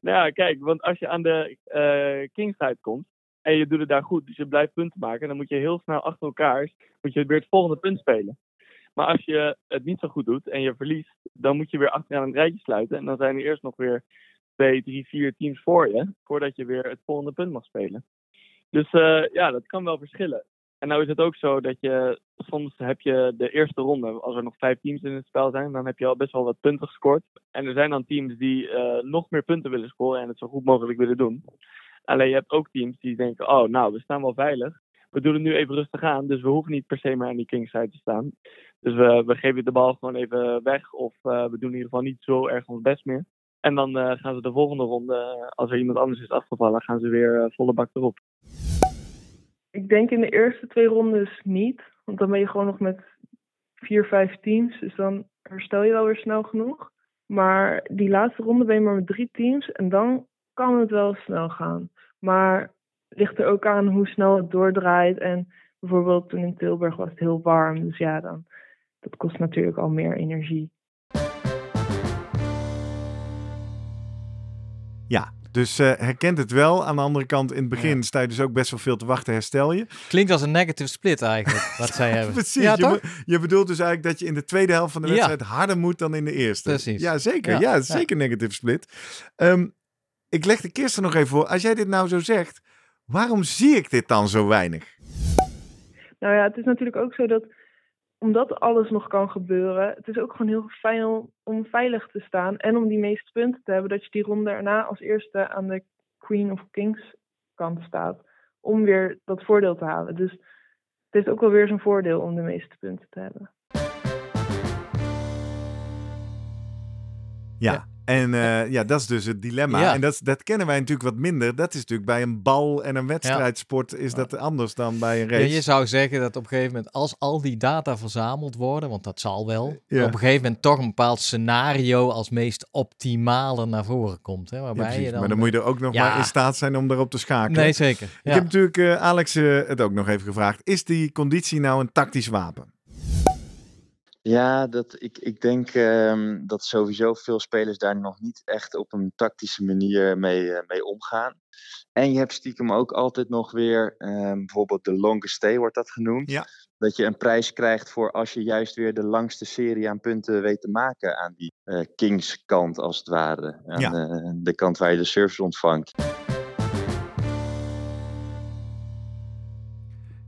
nou ja, kijk, want als je aan de eh kingside komt en je doet het daar goed, dus je blijft punten maken, dan moet je heel snel achter elkaar moet je weer het volgende punt spelen. Maar als je het niet zo goed doet en je verliest, dan moet je weer achteraan een rijtje sluiten. En dan zijn er eerst nog weer twee, drie, vier teams voor je, voordat je weer het volgende punt mag spelen. Dus eh, ja, dat kan wel verschillen. En nou is het ook zo dat je soms heb je de eerste ronde, als er nog vijf teams in het spel zijn, dan heb je al best wel wat punten gescoord. En er zijn dan teams die uh, nog meer punten willen scoren en het zo goed mogelijk willen doen. Alleen je hebt ook teams die denken, oh nou, we staan wel veilig. We doen het nu even rustig aan, dus we hoeven niet per se meer aan die kingside te staan. Dus we, we geven de bal gewoon even weg of uh, we doen in ieder geval niet zo erg ons best meer. En dan uh, gaan ze de volgende ronde, als er iemand anders is afgevallen, gaan ze weer volle bak erop. Ik denk in de eerste twee rondes niet. Want dan ben je gewoon nog met vier, vijf teams. Dus dan herstel je wel weer snel genoeg. Maar die laatste ronde ben je maar met drie teams. En dan kan het wel snel gaan. Maar ligt er ook aan hoe snel het doordraait. En bijvoorbeeld toen in Tilburg was het heel warm. Dus ja, dan, dat kost natuurlijk al meer energie. Ja, dus uh, herkent het wel. Aan de andere kant, in het begin ja. sta je dus ook best wel veel te wachten, herstel je. Klinkt als een negative split eigenlijk, wat zij hebben. Precies. Ja, je, je, bedoelt dus eigenlijk dat je in de tweede helft van de wedstrijd harder moet dan in de eerste. Precies. Ja, zeker. Ja, zeker negative split. Um, ik leg de Kirsten nog even voor. Als jij dit nou zo zegt, waarom zie ik dit dan zo weinig? Nou ja, het is natuurlijk ook zo dat omdat alles nog kan gebeuren, het is ook gewoon heel fijn om, om, veilig te staan en om die meeste punten te hebben, dat je die ronde erna als eerste aan de Queen of Kings kant staat, om weer dat voordeel te halen. Dus het heeft ook wel weer zijn voordeel om de meeste punten te hebben. Ja, en uh, ja, dat is dus het dilemma. Ja. En dat, dat kennen wij natuurlijk wat minder. Dat is natuurlijk bij een bal en een wedstrijdsport is dat anders dan bij een race. Ja, je zou zeggen dat op een gegeven moment, als al die data verzameld worden, want dat zal wel, op een gegeven moment toch een bepaald scenario als meest optimale naar voren komt. Hè, waarbij je dan, maar dan moet je er ook nog maar in staat zijn om daarop te schakelen. Nee, zeker. Ik heb natuurlijk uh, Alex uh, het ook nog even gevraagd. Is die conditie nou een tactisch wapen? Ja, dat, ik, ik denk um, dat sowieso veel spelers daar nog niet echt op een tactische manier mee, uh, mee omgaan. En je hebt stiekem ook altijd nog weer, um, bijvoorbeeld de longest stay wordt dat genoemd. Ja. Dat je een prijs krijgt voor als je juist weer de langste serie aan punten weet te maken aan die uh, Kings kant als het ware. Aan Ja. de, de kant waar je de service ontvangt.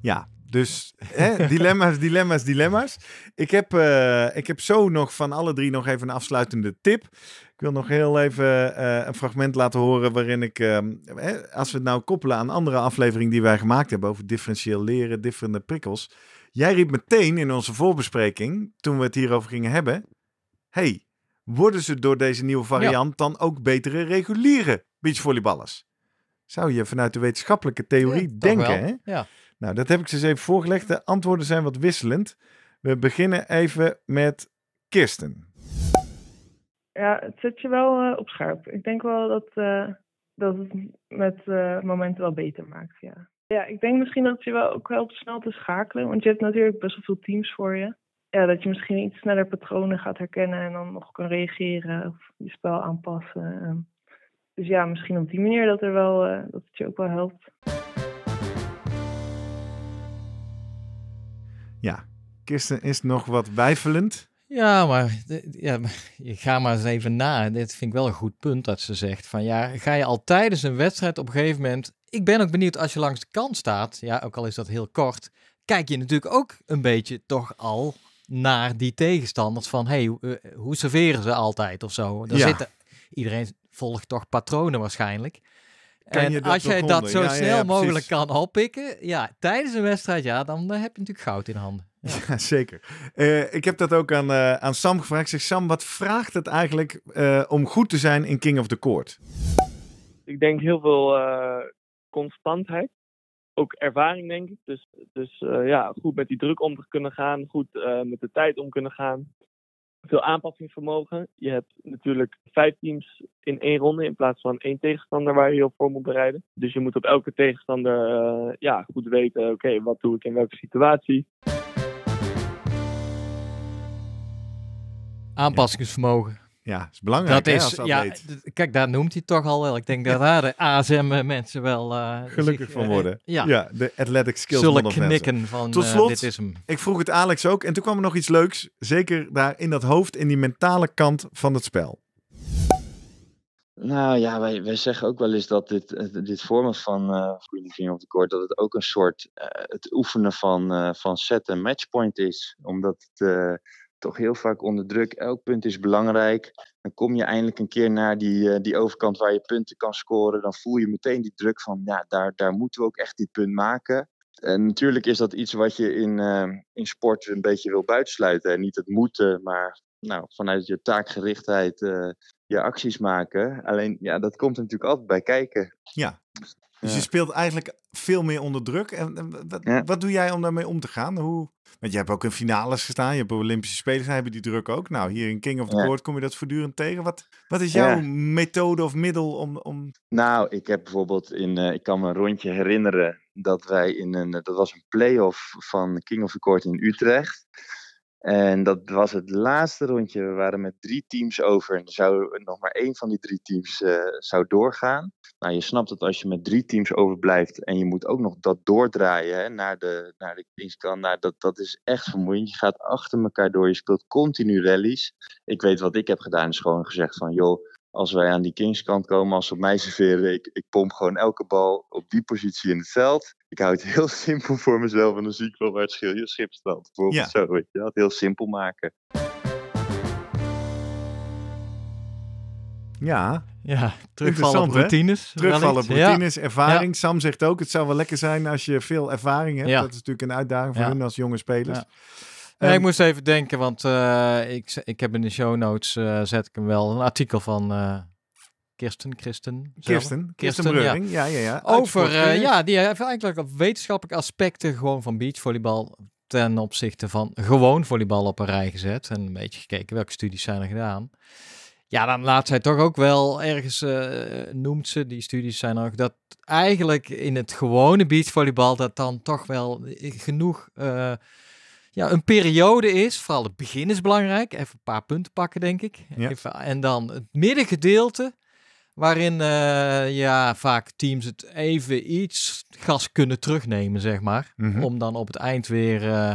Ja, dus hè, dilemma's, dilemma's, dilemma's. Ik heb, eh, ik heb zo nog van alle drie nog even een afsluitende tip. Ik wil nog heel even eh, een fragment laten horen waarin ik, ehm, hè, als we het nou koppelen aan andere afleveringen die wij gemaakt hebben over differentieel leren, differente prikkels. Jij riep meteen in onze voorbespreking, toen we het hierover gingen hebben, hey, worden ze door deze nieuwe variant dan ook betere reguliere beachvolleyballers? Zou je vanuit de wetenschappelijke theorie Ja, denken, hè? Ja. Nou, dat heb ik ze eens even voorgelegd. De antwoorden zijn wat wisselend. We beginnen even met Kirsten. Ja, het zet je wel eh, op scherp. Ik denk wel dat, eh, dat het met eh, momenten wel beter maakt, ja. Ja, ik denk misschien dat het je wel ook helpt snel te schakelen. Want je hebt natuurlijk best wel veel teams voor je. Ja, dat je misschien iets sneller patronen gaat herkennen en dan nog kan reageren of je spel aanpassen. Ehm, Dus ja, misschien op die manier dat, er wel, dat het je ook wel helpt. Ja, Kirsten is nog wat wijfelend. Ja, maar ja, ga maar eens even na. Dit vind ik wel een goed punt dat ze zegt. Van ja, ga je al tijdens een wedstrijd op een gegeven moment. Ik ben ook benieuwd als je langs de kant staat. Ja, ook al is dat heel kort. Kijk je natuurlijk ook een beetje toch al naar die tegenstanders. Van hey, hoe- eh, hoe serveren ze altijd of zo. Daar Ja. zitten, iedereen volgt toch patronen waarschijnlijk. Kan en je dat als jij dat zo Ja, snel ja, mogelijk kan oppikken. Ja, tijdens een wedstrijd, ja, dan eh, heb je natuurlijk goud in handen. Ja. Ja, zeker. Eh, ik heb dat ook aan, eh, aan Sam gevraagd. Ik zeg, Sam, wat vraagt het eigenlijk eh, om goed te zijn in King of the Court? Ik denk heel veel eh, constantheid. Ook ervaring, denk ik. Dus, dus eh, ja, goed met die druk om te kunnen gaan. Goed eh, met de tijd om kunnen gaan. Veel aanpassingsvermogen. Je hebt natuurlijk vijf teams in één ronde in plaats van één tegenstander waar je heel voor moet bereiden. Dus je moet op elke tegenstander eh, ja, goed weten, oké, wat doe ik in welke situatie. Aanpassingsvermogen. Ja, is belangrijk Dat hè, is, als ja, kijk, daar noemt hij toch al wel. Ik denk dat daar de ASM-mensen wel eh, Gelukkig zich, van eh, worden. ja, de athletic skills zullen of mensen. knikken van Tot eh, slot- dit is hem. Ik vroeg het Alex ook en toen kwam er nog iets leuks. Zeker daar in dat hoofd, in die mentale kant van het spel. Nou ja, wij, wij zeggen ook wel eens dat dit, eh, dit format van uh, King of the Court, dat het ook een soort uh, het oefenen van, uh, van set en matchpoint is. Omdat het toch heel vaak onder druk, elk punt is belangrijk. Dan kom je eindelijk een keer naar die, die overkant waar je punten kan scoren. Dan voel je meteen die druk van, ja, daar, daar moeten we ook echt dit punt maken. En natuurlijk is dat iets wat je in, in sport een beetje wil buitensluiten. En niet het moeten, maar nou, vanuit je taakgerichtheid je acties maken. Alleen, ja, dat komt er natuurlijk altijd bij kijken. Ja, dus je speelt eigenlijk veel meer onder druk. En, wat, wat, doe jij om daarmee om te gaan? Hoe, want je hebt ook in finales gestaan, je hebt Olympische Spelen, hebben die druk ook. Nou, hier in King of the. Court kom je dat voortdurend tegen. Wat, wat is jouw methode of middel om, om... Nou, ik heb bijvoorbeeld in, uh, ik kan me een rondje herinneren dat wij in een, dat was een play-off van King of the Court in Utrecht. En dat was het laatste rondje. We waren met drie teams over. En zou nog maar één van die drie teams uh, zou doorgaan. Nou, je snapt dat als je met drie teams overblijft. en je moet ook nog dat doordraaien hè, naar de, naar de. Nou, dat, dat is echt vermoeiend. Je gaat achter elkaar door. Je speelt continu rallies. Ik weet wat ik heb gedaan. Is gewoon gezegd van joh als wij aan die Kingskant komen, als ze op mij serveren, ik, ik pomp gewoon elke bal op die positie in het veld. Ik hou het heel simpel voor mezelf en dan zie ik wel waar het schil, schip staat. Bijvoorbeeld ja. zo, weet je, het heel simpel maken. Ja, ja terugvallen op routines. Terugvallen op routines, ervaring. Sam zegt ook, het zou wel lekker zijn als je veel ervaring hebt. Dat is natuurlijk een uitdaging voor hun als jonge spelers. Ja, ik moest even denken, want uh, ik, ik heb in de show notes uh, zet ik hem wel een artikel van uh, Kirsten, Kirsten, Kirsten, Kirsten Breuring, ja, ja, ja. Over, ja, die heeft eigenlijk wetenschappelijke aspecten gewoon van beachvolleybal ten opzichte van gewoon volleybal op een rij gezet en een beetje gekeken welke studies zijn er gedaan. Ja, dan laat zij toch ook wel ergens, noemt ze, die studies zijn ook, dat eigenlijk in het gewone beachvolleybal dat dan toch wel genoeg ja, een periode is, vooral het begin is belangrijk. Even een paar punten pakken, denk ik. Even, en dan het middengedeelte, waarin uh, ja, vaak teams het even iets gas kunnen terugnemen, zeg maar. Mhm. Om dan op het eind weer, uh,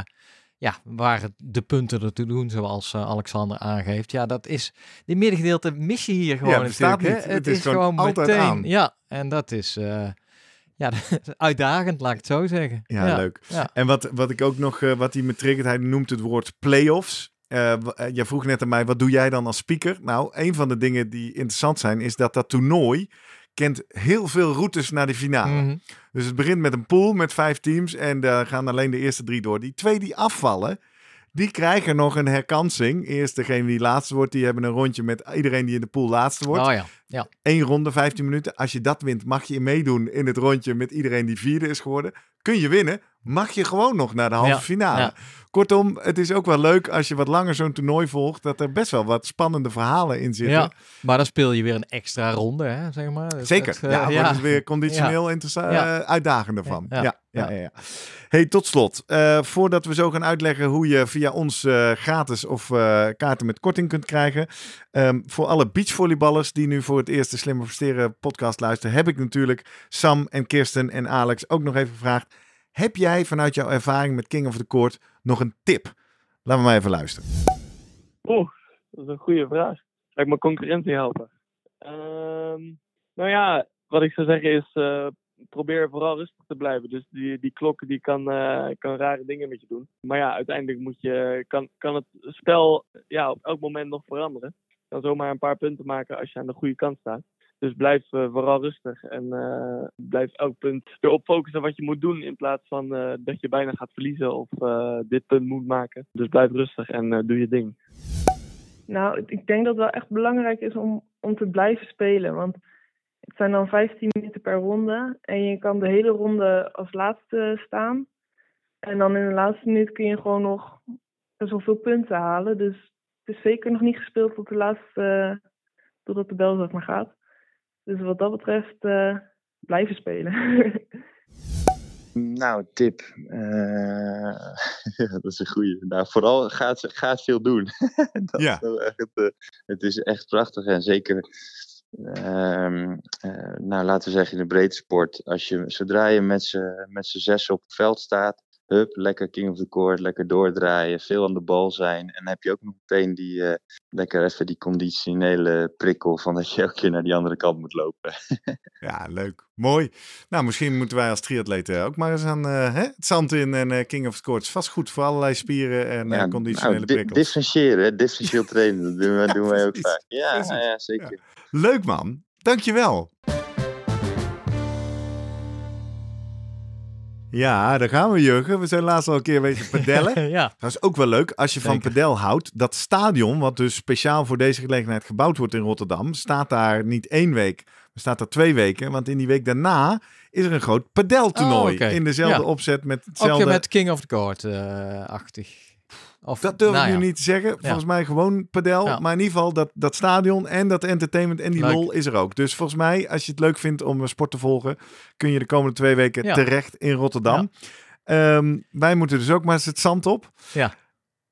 ja, waar het, de punten er te doen, zoals uh, Alexander aangeeft. Ja, dat is, die middengedeelte mis je hier gewoon ja, natuurlijk. Niet. Het, het, is, gewoon altijd meteen, aan. Ja, en dat is ja, uitdagend, laat ik het zo zeggen. Ja, leuk. En wat, wat ik ook nog, uh, wat hij me triggert, hij noemt het woord playoffs. Uh, jij vroeg net aan mij, wat doe jij dan als speaker? Nou, een van de dingen die interessant zijn, is dat dat toernooi kent heel veel routes naar de finale. Mhm. Dus het begint met een pool met vijf teams en daar gaan alleen de eerste drie door. Die twee die afvallen, die krijgen nog een herkansing. Eerst degene die laatste wordt, die hebben een rondje met iedereen die in de pool laatste wordt. Oh ja, ja. Eén ronde, 15 minuten. Als je dat wint, mag je meedoen in het rondje met iedereen die vierde is geworden. Kun je winnen, mag je gewoon nog naar de halve Ja, finale. ja. Kortom, het is ook wel leuk als je wat langer zo'n toernooi volgt, dat er best wel wat spannende verhalen in zitten. Ja, maar dan speel je weer een extra ronde, hè, zeg maar. Zeker. dat, eh, ja, wordt het weer conditioneel interessant, eh, uitdagender van. Ja. Ja. Ja. Hey, tot slot. eh, voordat we zo gaan uitleggen hoe je via ons gratis of kaarten met korting kunt krijgen. ehm, voor alle beachvolleyballers die nu voor het eerst de Slimmer Presteren podcast luisteren, heb ik natuurlijk Sam en Kirsten en Alex ook nog even gevraagd. Heb jij vanuit jouw ervaring met King of the Court nog een tip? Laten we maar even luisteren. Oeh, dat is een goede vraag. Ga ik mijn concurrentie helpen? Ehm, nou ja, wat ik zou zeggen is, eh, probeer vooral rustig te blijven. Dus die, die klok die kan, eh, kan rare dingen met je doen. Maar ja, uiteindelijk moet je, kan, kan het spel ja, op elk moment nog veranderen. Kan zomaar een paar punten maken als je aan de goede kant staat. Dus blijf eh, vooral rustig en eh, blijf elk punt erop focussen wat je moet doen. In plaats van eh, dat je bijna gaat verliezen of dit punt moet maken. Dus blijf rustig en doe je ding. Nou, ik denk dat het wel echt belangrijk is om, om te blijven spelen. Want het zijn dan 15 minuten per ronde. En je kan de hele ronde als laatste staan. En dan in de laatste minuut kun je gewoon nog best wel veel punten halen. Dus het is zeker nog niet gespeeld tot de laatste, totdat de bel zeg maar gaat. Dus wat dat betreft, eh, blijven spelen. Nou, tip. Eh, ja, dat is een goeie. Nou, vooral ga, ga veel doen. dat Ja. is echt, het, eh, het is echt prachtig. En zeker, ehm, eh, nou, laten we zeggen in de breedte sport. Als je, zodra je met z'n met z'n zes op het veld staat, hup, lekker king of the court, lekker doordraaien, veel aan de bal zijn. En dan heb je ook nog meteen die, eh, lekker even die conditionele prikkel van dat je elke keer naar die andere kant moet lopen. Ja, leuk. Mooi. Nou, misschien moeten wij als triatleten ook maar eens aan hè, het zand in en eh, King of the Court. vast goed voor allerlei spieren en Ja, conditionele nou, prikkels. differentiëren, differentieel trainen, dat doen, doen wij ook vaak. Ja, ja zeker. Leuk man. Dankjewel. Ja, daar gaan we Jurgen. We zijn laatst al een keer wezen padellen. ja. Dat is ook wel leuk als je van padel houdt. Dat stadion, wat dus speciaal voor deze gelegenheid gebouwd wordt in Rotterdam, staat daar niet één week, maar staat daar twee weken. Want in die week daarna is er een groot padeltoernooi. Oh. In dezelfde Ja. opzet met Ook hetzelfde. weer met King of the Court-achtig. Of Dat durf nou ik nu ja. niet te zeggen. Volgens mij gewoon padel. Ja. Maar in ieder geval dat, dat stadion en dat entertainment en die Leuk. lol is er ook. Dus volgens mij, als je het leuk vindt om een sport te volgen, kun je de komende twee weken terecht in Rotterdam. Ehm, wij moeten dus ook maar eens het zand op. Ja.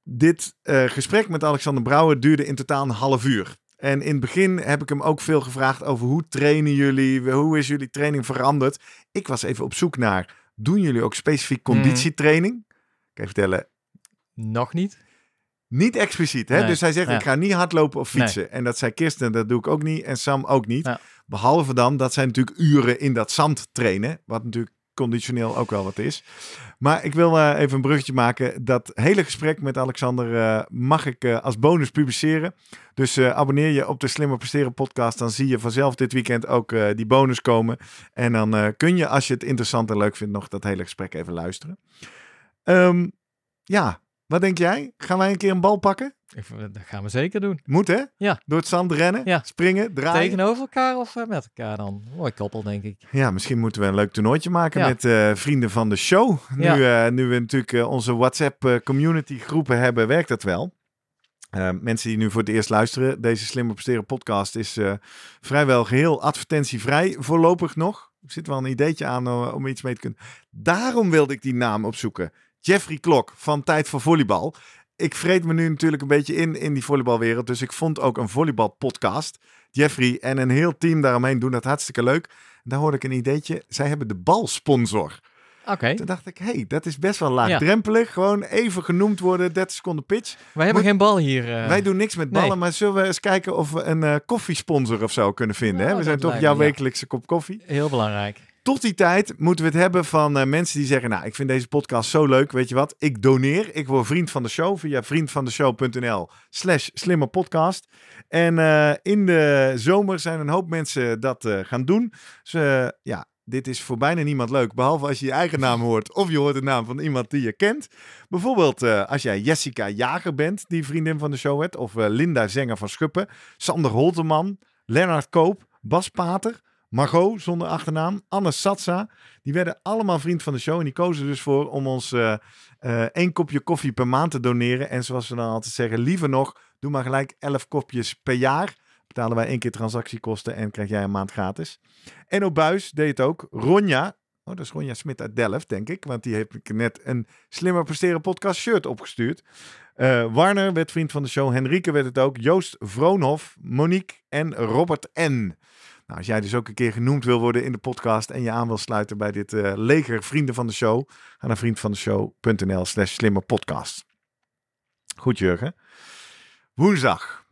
Dit eh, gesprek met Alexander Brouwer duurde in totaal een half uur. En in het begin heb ik hem ook veel gevraagd over hoe trainen jullie? Hoe is jullie training veranderd? Ik was even op zoek naar, doen jullie ook specifiek Hmm. conditietraining? Ik kan je vertellen, Nog niet? niet expliciet, hè? Nee, Dus hij zegt, ja. ik ga niet hardlopen of fietsen. En dat zei Kirsten, dat doe ik ook niet. En Sam ook niet. Ja. Behalve dan, dat zijn natuurlijk uren in dat zand trainen. Wat natuurlijk conditioneel ook wel wat is. Maar ik wil eh, even een bruggetje maken. Dat hele gesprek met Alexander eh, mag ik eh, als bonus publiceren. Dus abonneer je op de Slimmer Presteren podcast. Dan zie je vanzelf dit weekend ook die bonus komen. En dan kun je, als je het interessant en leuk vindt, nog dat hele gesprek even luisteren. Ehm, ja, wat denk jij? Gaan wij een keer een bal pakken? Ik, dat gaan we zeker doen. Moet hè? Ja. Door het zand rennen, Ja. springen, draaien. Tegenover elkaar of eh, met elkaar dan? Mooi koppel, denk ik. Ja, misschien moeten we een leuk toernooitje maken Ja. met eh, vrienden van de show. Nu, eh, nu we natuurlijk onze WhatsApp community groepen hebben, werkt dat wel. Mensen die nu voor het eerst luisteren, deze Slimmer Presteren podcast is vrijwel geheel advertentievrij, voorlopig nog. Er zit wel een ideetje aan om iets mee te kunnen. Daarom wilde ik die naam opzoeken. Jeffrey Klok van Tijd voor Volleybal. Ik vreet me nu natuurlijk een beetje in in die volleybalwereld, dus ik vond ook een volleybalpodcast. Jeffrey en een heel team daaromheen doen dat hartstikke leuk. Daar hoorde ik een ideetje. Zij hebben de balsponsor. Oké. Toen dacht ik, hé, hey, dat is best wel laagdrempelig. Gewoon even genoemd worden, 30 seconden pitch. Wij hebben Moet- geen bal hier. eh. Wij doen niks met nee. ballen, maar zullen we eens kijken of we een eh, koffiesponsor of zo kunnen vinden? hè? Nou, We zijn toch lijkt jouw ja. wekelijkse kop koffie. Heel belangrijk. Tot die tijd moeten we het hebben van eh, mensen die zeggen, nou, ik vind deze podcast zo leuk. Weet je wat? Ik doneer. Ik word vriend van de show via vriendvandeshow.nl slash slimmerpodcast. En eh, in de zomer zijn een hoop mensen dat eh, gaan doen. Dus ja, dit is voor bijna niemand leuk. Behalve als je je eigen naam hoort of je hoort de naam van iemand die je kent. Bijvoorbeeld als jij Jessica Jager bent, die vriendin van de show werd. Of Linda Zenger van Schuppen. Sander Holteman. Lennart Koop. Bas Pater. Margot zonder achternaam. Anne Satsa. Die werden allemaal vriend van de show. En die kozen dus voor om ons eh, eh, één kopje koffie per maand te doneren. En zoals we dan altijd zeggen, liever nog, doe maar gelijk 11 kopjes per jaar. Betalen wij één keer transactiekosten en krijg jij een maand gratis. En op buis deed het ook Ronja. Oh, dat is Ronja Smit uit Delft, denk ik. Want die heeft net een Slimmer Presteren podcast shirt opgestuurd. Eh, Warner werd vriend van de show. Henrike werd het ook. Joost Vroonhof, Monique en Robert N. Nou, als jij dus ook een keer genoemd wil worden in de podcast en je aan wil sluiten bij dit eh, leger vrienden van de show, ga naar vriendvandeshow.nl slash slimmerpodcast. Goed, Jurgen. Woensdag.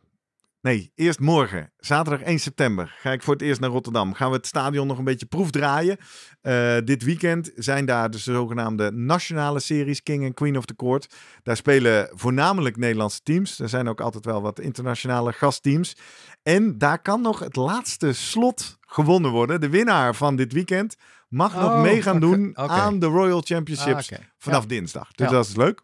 Nee, eerst morgen, zaterdag 1 september, ga ik voor het eerst naar Rotterdam. Gaan we het stadion nog een beetje proefdraaien. Eh, dit weekend zijn daar dus de zogenaamde nationale series King en Queen of the Court. Daar spelen voornamelijk Nederlandse teams. Er zijn ook altijd wel wat internationale gastteams. En daar kan nog het laatste slot gewonnen worden. De winnaar van dit weekend mag nog Oh, mee gaan doen aan de Royal Championships Ah, vanaf Ja. dinsdag. Dus Ja. dat is leuk.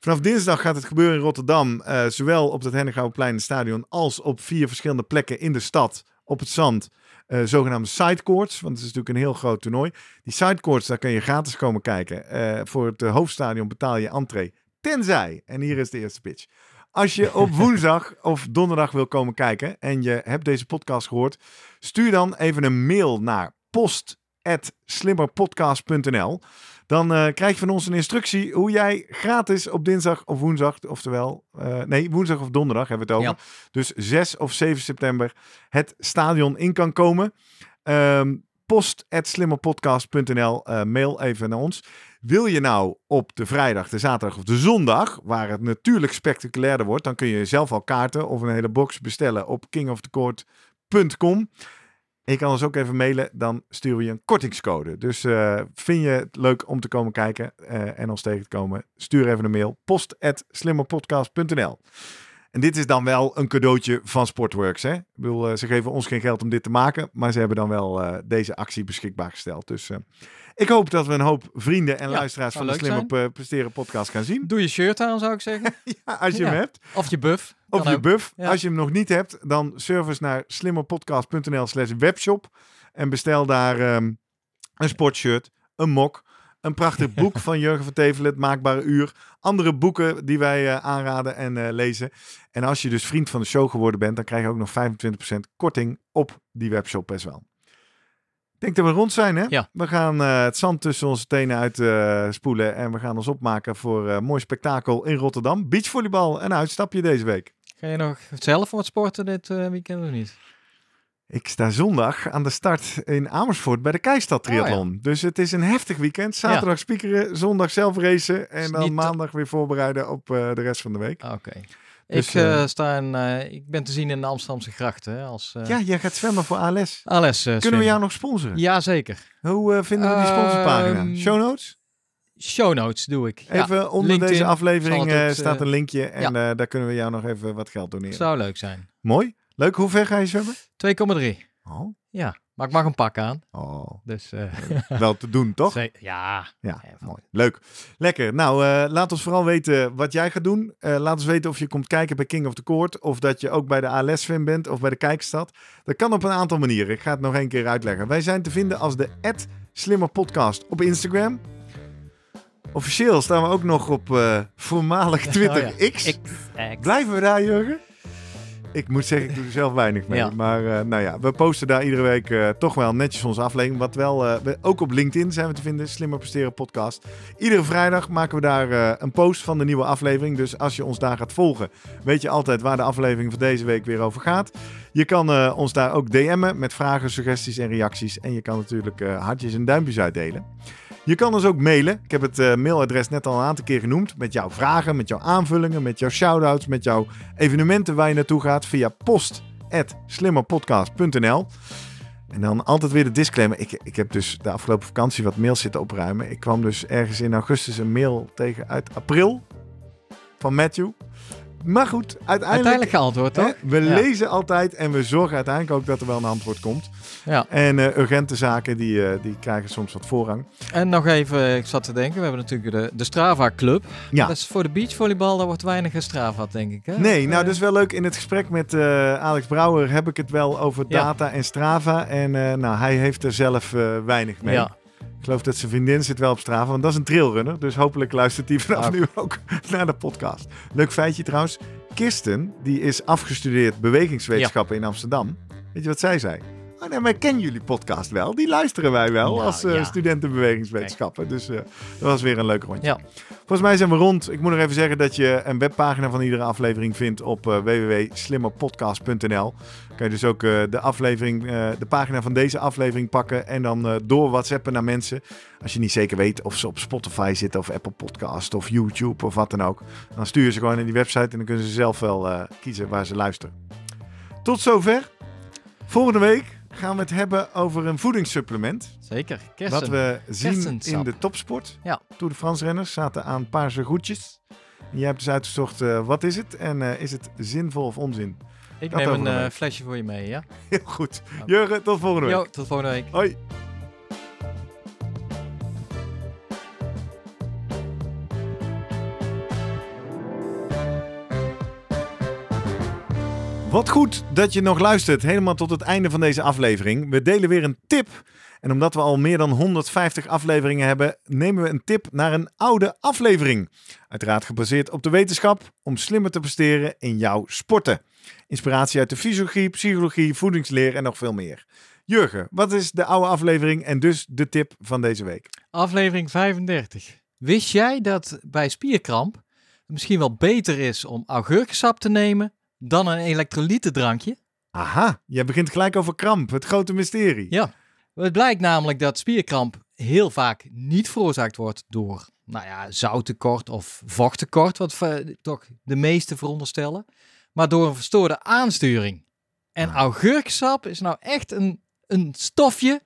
Vanaf dinsdag gaat het gebeuren in Rotterdam, eh, zowel op het Hennegouwenplein stadion als op vier verschillende plekken in de stad op het zand. eh, zogenaamde sidecourts, want het is natuurlijk een heel groot toernooi. Die sidecourts, daar kun je gratis komen kijken. Eh, voor het hoofdstadion betaal je entree. Tenzij, en hier is de eerste pitch. Als je op woensdag of donderdag wil komen kijken en je hebt deze podcast gehoord, stuur dan even een mail naar post@slimmerpodcast.nl. Dan eh, krijg je van ons een instructie hoe jij gratis op dinsdag of woensdag, oftewel, eh, nee, woensdag of donderdag hebben we het over. Ja. Dus 6 of 7 september het stadion in kan komen. Ehm post@slimmerpodcast.nl. eh, mail even naar ons. Wil je nou op de vrijdag, de zaterdag of de zondag, waar het natuurlijk spectaculairder wordt, dan kun je zelf al kaarten of een hele box bestellen op kingofthecourt.com. En je kan ons ook even mailen, dan sturen we je een kortingscode. Dus uh, vind je het leuk om te komen kijken uh, en ons tegen te komen, stuur even een mail. post.slimmerpodcast.nl En dit is dan wel een cadeautje van Sportworks. Hè? Ik bedoel, uh, ze geven ons geen geld om dit te maken, maar ze hebben dan wel deze actie beschikbaar gesteld. Dus ik hoop dat we een hoop vrienden en ja, luisteraars van de Slimmer Presteren podcast gaan zien. Doe je shirt aan, zou ik zeggen. ja, als je hem hebt. Of je buff. Of je buff. Als je hem nog niet hebt, dan service naar slimmerpodcast.nl slash webshop. En bestel daar um, een sportshirt, een mok, een prachtig boek van Jurgen van Tevelen, het Maakbare Uur. Andere boeken die wij uh, aanraden en uh, lezen. En als je dus vriend van de show geworden bent, dan krijg je ook nog 25% korting op die webshop best wel. Ik denk dat we rond zijn, hè? Ja. We gaan uh, het zand tussen onze tenen uitspoelen en we gaan ons opmaken voor een mooi spektakel in Rotterdam. Beachvolleybal, een uitstapje deze week. Ga je nog zelf wat sporten dit weekend of niet? Ik sta zondag aan de start in Amersfoort bij de Keistad Triathlon. Oh, ja. Dus het is een heftig weekend. Zaterdag ja. spiekeren, zondag zelf racen en dan maandag weer voorbereiden op uh, de rest van de week. Oké. Okay. Dus, ik, uh, sta in, uh, ik ben te zien in de Amsterdamse grachten. Als. Ja, jij gaat zwemmen voor ALS. ALS Kunnen we jou nog sponsoren? Jazeker. Hoe vinden we die sponsorpagina? Ehm, Show notes? Show notes doe ik. Even ja. onder LinkedIn deze aflevering staat een linkje en daar kunnen we jou nog even wat geld doneren. Zou leuk zijn. Mooi. Leuk. Hoe ver ga je zwemmen? 2,3. Oh. Ja, maar ik mag een pak aan. Oh. Dus, uh... Wel te doen, toch? Ja. Ja, mooi. Leuk. Lekker. Nou, uh, laat ons vooral weten wat jij gaat doen. Uh, laat ons weten of je komt kijken bij King of the Court. Of dat je ook bij de ALS fan bent of bij de Kijkstad. Dat kan op een aantal manieren. Ik ga het nog één keer uitleggen. Wij zijn te vinden als de Slimmer Podcast op Instagram. Officieel staan we ook nog op voormalig Twitter oh ja. X. X. Blijven we daar, Jurgen? Ik moet zeggen, ik doe er zelf weinig mee. Ja. Maar uh, nou ja, we posten daar iedere week uh, toch wel netjes onze aflevering. Wat wel, uh, we, ook op LinkedIn zijn we te vinden, Slimmer Presteren Podcast. Iedere vrijdag maken we daar een post van de nieuwe aflevering. Dus als je ons daar gaat volgen, weet je altijd waar de aflevering van deze week weer over gaat. Je kan ons daar ook DM'en met vragen, suggesties en reacties. En je kan natuurlijk hartjes en duimpjes uitdelen. Je kan ons ook mailen. Ik heb het uh, mailadres net al een aantal keer genoemd. Met jouw vragen, met jouw aanvullingen, met jouw shout-outs, met jouw evenementen waar je naartoe gaat via post.slimmerpodcast.nl. En dan altijd weer de disclaimer. Ik, ik heb dus de afgelopen vakantie wat mails zitten opruimen. Ik kwam dus ergens in augustus een mail tegen uit april van Matthew. Maar goed, uiteindelijk... Uiteindelijk geantwoord, toch? We ja. lezen altijd en we zorgen uiteindelijk ook dat er wel een antwoord komt. Ja. En uh, urgente zaken, die, uh, die krijgen soms wat voorrang. En nog even, ik zat te denken, we hebben natuurlijk de, de Strava Club. Ja. Dat is voor de beachvolleybal, daar wordt weinig gestrava, denk ik. Hè? Nee, of, nou uh... dat is wel leuk. In het gesprek met Alex Brouwer heb ik het wel over data en Strava. En nou, hij heeft er zelf weinig mee. Ja. Ik geloof dat zijn vriendin zit wel op Strava, want dat is een trailrunner. Dus hopelijk luistert hij vanaf Ah. nu ook naar de podcast. Leuk feitje trouwens. Kirsten, die is afgestudeerd bewegingswetenschappen in Amsterdam. Weet je wat zij zei? Oh nee, maar ik ken jullie podcast wel. Die luisteren wij wel als uh, ja. studenten bewegingswetenschappen. Dus uh, dat was weer een leuk rondje. Ja. Volgens mij zijn we rond. Ik moet nog even zeggen dat je een webpagina van iedere aflevering vindt op uh, www.slimmerpodcast.nl. Kan je dus ook uh, de aflevering, uh, de pagina van deze aflevering pakken en dan door WhatsAppen naar mensen. Als je niet zeker weet of ze op Spotify zitten of Apple Podcast of YouTube of wat dan ook. Dan stuur je ze gewoon naar die website en dan kunnen ze zelf wel kiezen waar ze luisteren. Tot zover. Volgende week gaan we het hebben over een voedingssupplement. Zeker, kersen. Wat we zien Kersensap. in de topsport. Ja. Tour de France renners zaten aan paarse goedjes. Jij hebt dus uitgezocht uh, wat is het en uh, is het zinvol of onzin? Ik Dat neem een uh, week. flesje voor je mee, ja? Heel goed. Jurgen, tot volgende week. Jo, tot volgende week. Hoi. Wat goed dat je nog luistert, helemaal tot het einde van deze aflevering. We delen weer een tip. En omdat we al meer dan 150 afleveringen hebben, nemen we een tip naar een oude aflevering. Uiteraard gebaseerd op de wetenschap om slimmer te presteren in jouw sporten. Inspiratie uit de fysiologie, psychologie, voedingsleer en nog veel meer. Jurgen, wat is de oude aflevering en dus de tip van deze week? Aflevering 35. Wist jij dat bij spierkramp het misschien wel beter is om augurkensap te nemen dan een elektrolytendrankje? Aha, jij begint gelijk over kramp, het grote mysterie. Ja. Het blijkt namelijk dat spierkramp heel vaak niet veroorzaakt wordt door nou ja, zouttekort of vochttekort, wat toch de meeste veronderstellen, maar door een verstoorde aansturing. En augurksap is nou echt een, een stofje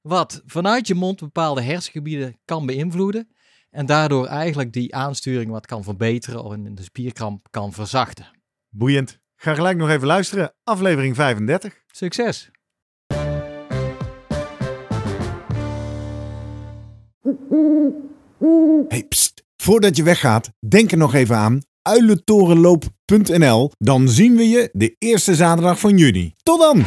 wat vanuit je mond bepaalde hersengebieden kan beïnvloeden. En daardoor eigenlijk die aansturing wat kan verbeteren of in de spierkramp kan verzachten. Boeiend. Ga gelijk nog even luisteren. Aflevering 35. Succes! Hey, pst. Voordat je weggaat, denk er nog even aan uilentorenloop.nl. Dan zien we je de eerste zaterdag van juni. Tot dan!